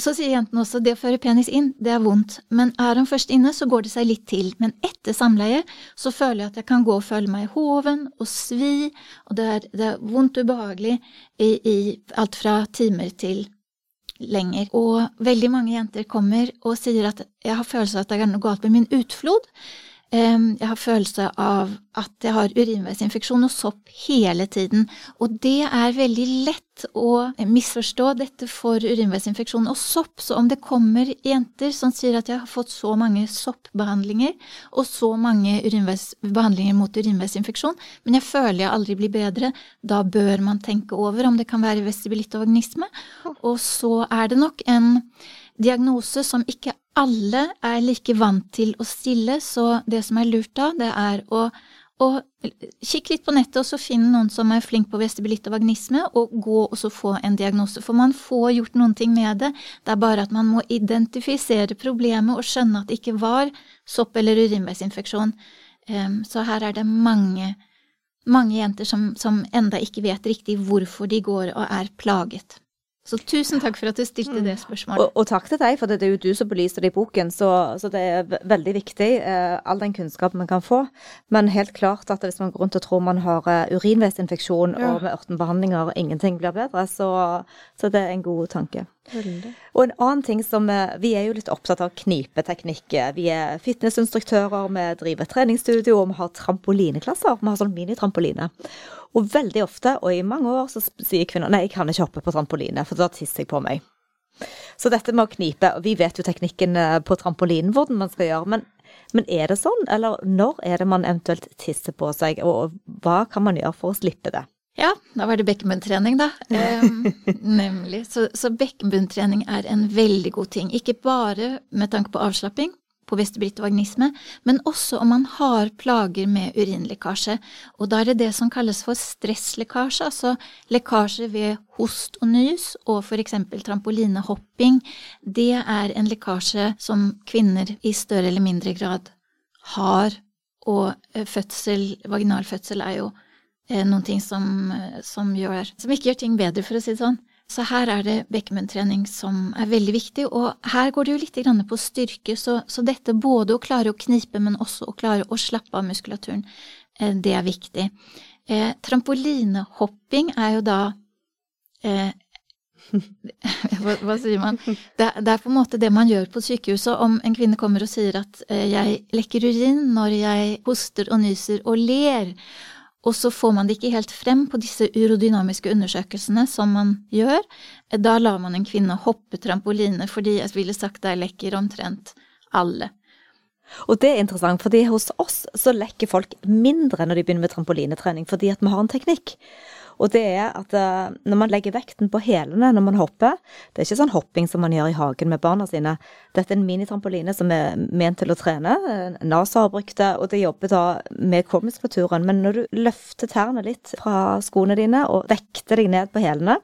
så sier jentene også det å føre penis inn, det er vondt, men er han først inne, så går det seg litt til. Men etter samleie så føler jeg at jeg kan gå og føle meg i hoven og svi, og det er, det er vondt og ubehagelig i, i alt fra timer til lenger. Og veldig mange jenter kommer og sier at jeg har følelse av at det er noe galt med min utflod. Jeg har følelse av at jeg har urinveisinfeksjon og sopp hele tiden, og det er veldig lett å misforstå. Dette for urinveisinfeksjon og sopp, så om det kommer jenter som sier at jeg har fått så mange soppbehandlinger og så mange behandlinger mot urinveisinfeksjon, men jeg føler jeg aldri blir bedre, da bør man tenke over om det kan være vestibulitt og vagnisme, og så er det nok en diagnose som ikke alle er like vant til å stille, så det som er lurt da, det er å, å kikke litt på nettet og så finne noen som er flink på vestibulitt og vagnisme, og gå og så få en diagnose. For man får gjort noen ting med det, det er bare at man må identifisere problemet og skjønne at det ikke var sopp eller urinveisinfeksjon. Um, så her er det mange, mange jenter som, som enda ikke vet riktig hvorfor de går og er plaget. Så tusen takk for at du stilte det spørsmålet. Og, og takk til deg, for det er jo du som belyser det i boken, så, så det er veldig viktig, eh, all den kunnskapen man kan få. Men helt klart at hvis man går rundt og tror man har uh, urinveisinfeksjon ja. og med ørtenbehandlinger ingenting blir bedre, så, så det er en god tanke. Veldig. Og en annen ting som eh, Vi er jo litt opptatt av knipeteknikk. Vi er fitnessinstruktører, vi driver treningsstudio, og vi har trampolineklasser. Vi har sånn minitrampoline. Og veldig ofte, og i mange år, så sier kvinner nei, jeg kan ikke hoppe på trampoline, for da tisser jeg på meg. Så dette med å knipe Vi vet jo teknikken eh, på trampolinen hvordan man skal gjøre, men, men, er det sånn? Eller når er det man eventuelt tisser på seg, og hva kan man gjøre for å slippe det? Ja, da var det bekkenbunntrening, da. Um, nemlig. Så, så bekkenbunntrening er en veldig god ting. Ikke bare med tanke på avslapping, på vestibulittvaginisme, men også om man har plager med urinlekkasje. Og da er det det som kalles for stresslekkasje, altså lekkasje ved host og nys og eksempel trampolinehopping. Det er en lekkasje som kvinner i større eller mindre grad har, og eh, fødsel, er jo eh, noen ting som, eh, som, gjør, som ikke gjør ting bedre, for å si det sånn. Så her er det bekkenbunntrening som er veldig viktig, og her går det jo litt på styrke, så, så, dette både å klare å knipe, men også å klare å slappe av muskulaturen, eh, det er viktig. Eh, trampolinehopping er jo da eh, hva, hva, sier man? Det, det, er på en måte det man gjør på sykehuset. Om en kvinne kommer og sier at eh, jeg lekker urin når jeg hoster og nyser og ler, og så får man det ikke helt frem på disse urodynamiske undersøkelsene som man gjør, da lar man en kvinne hoppe trampoline, fordi jeg ville sagt der lekker omtrent alle. Og det er interessant, fordi hos oss så lekker folk mindre når de begynner med trampolinetrening, fordi at vi har en teknikk. Og det er at eh, når man legger vekten på hælene når man hopper Det er ikke sånn hopping som man gjør i hagen med barna sine. Dette er en minitrampoline som er ment til å trene. NASA har brukt det, og det jobber da med core-muskulaturen. Men når du løfter tærne litt fra skoene dine og vekter deg ned på hælene,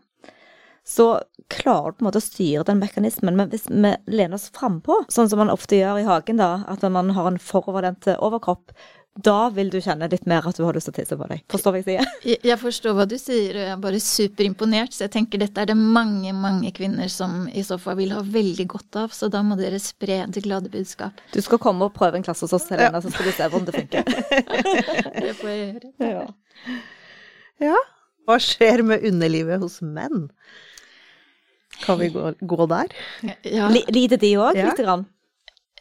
så klarer du på en måte å styre den mekanismen. Men hvis vi lener oss frampå, sånn som man ofte gjør i hagen, da, at man har en foroverlent overkropp, da vil du kjenne litt mer at du har lyst til å tisse på deg. Forstår hva jeg sier? Jeg, jeg forstår hva du sier, og jeg er bare superimponert. Så jeg tenker dette er det mange, mange kvinner som i så fall vil ha veldig godt av. Så da må dere spre det glade budskap. Du skal komme og prøve en klasse hos oss, Helena, ja. så skal du se hvordan det funker. det får jeg gjøre. Ja. ja. Hva skjer med underlivet hos menn? Kan vi gå, gå der? Ja. Lider de òg, lite grann?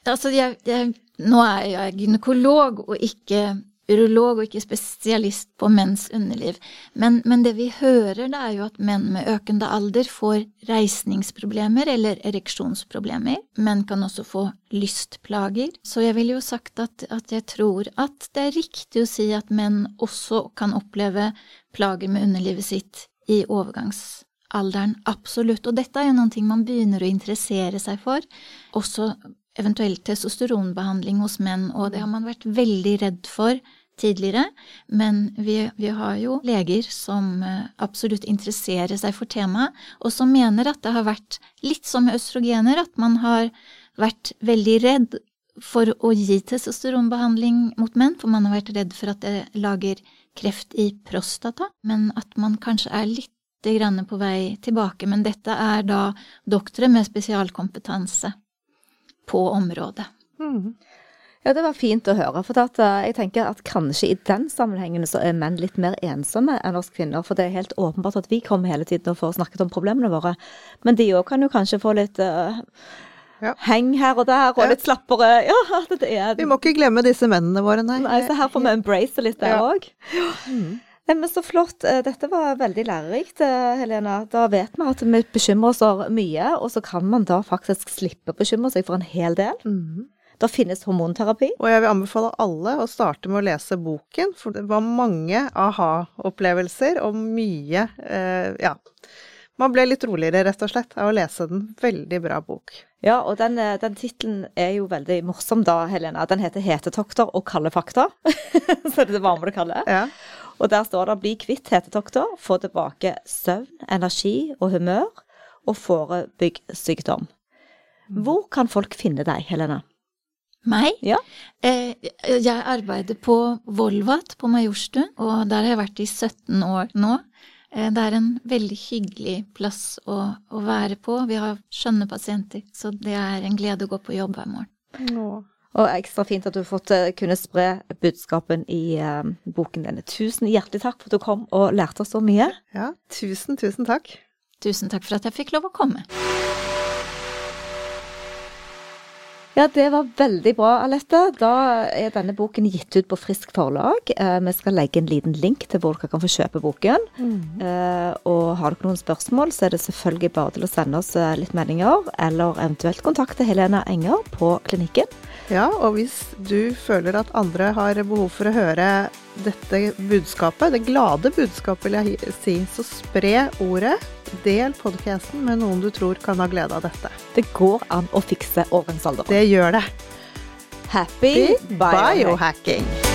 Altså, jeg, jeg nå er jeg gynekolog og ikke urolog og ikke spesialist på menns underliv, men, men, det vi hører, det er jo at menn med økende alder får reisningsproblemer eller ereksjonsproblemer. Menn kan også få lystplager. Så jeg ville jo sagt at, at jeg tror at det er riktig å si at menn også kan oppleve plager med underlivet sitt i overgangsalderen. Absolutt. Og dette er jo noe man begynner å interessere seg for, også eventuelt testosteronbehandling hos menn, og det har man vært veldig redd for tidligere, men vi, vi, har jo leger som eh, absolutt interesserer seg for temaet, og som mener at det har vært litt som med østrogener, at man har vært veldig redd for å gi testosteronbehandling mot menn, for man har vært redd for at det lager kreft i prostata, men at man kanskje er litt på vei tilbake. Men dette er da doktere med spesialkompetanse på området. Mm. Ja, det var fint å høre. For at, eh, jeg tenker at kanskje i den sammenhengen så er menn litt mer ensomme enn oss kvinner. For det er helt åpenbart at vi kommer hele tiden og får snakket om problemene våre. Men de òg kan jo kanskje få litt uh, ja. heng her og der, og ja. litt slappere. Ja, det er Vi må ikke glemme disse mennene våre, nei. nei så her får vi embrace litt der òg. Ja. Men så flott. Eh, dette var veldig lærerikt, Helena. Da vet vi at vi bekymrer oss mye, og så kan man da faktisk slippe å bekymre seg for en hel del. Mm. Da finnes hormonterapi. Og jeg vil anbefale alle å starte med å lese boken, for det var mange aha-opplevelser og mye eh, Ja. Man ble litt roligere, rett og slett, av å lese den. Veldig bra bok. Ja, og den, eh, den tittelen er jo veldig morsom da, Helena. Den heter 'Hetetokter og kalde fakta'. så det var med det kalde. Ja. Og der står det 'bli kvitt hetetokter, få tilbake søvn, energi og humør, og forebygg sykdom'. Hvor kan folk finne deg, Helena? Meg? Ja. Eh, jeg arbeider på Volvat på Majorstuen, og der har jeg vært i 17 år nå. Eh, det er en veldig hyggelig plass å, å, være på. Vi har skjønne pasienter, så det er en glede å gå på jobb hver morgen. Nå. Og ekstra fint at du har fått uh, kunne spre budskapen i uh, boken din. Tusen hjertelig takk for at du kom og lærte oss så mye. Ja, tusen, tusen takk. Tusen takk for at jeg fikk lov å komme. Ja, det var veldig bra, Alette. Da er denne boken gitt ut på Frisk forlag. Eh, vi skal legge en liten link til hvor dere kan få kjøpe boken. Mm. Eh, og har dere noen spørsmål, så er det selvfølgelig bare til å sende oss eh, litt meldinger, eller eventuelt kontakte Helena Enger på klinikken. Ja, og hvis du føler at andre har behov for å høre dette budskapet, det glade budskapet vil jeg si, så spre ordet. Del podkasten med noen du tror kan ha glede av dette. Det går an å fikse overgangsalderen. Det gjør det. Happy biohacking.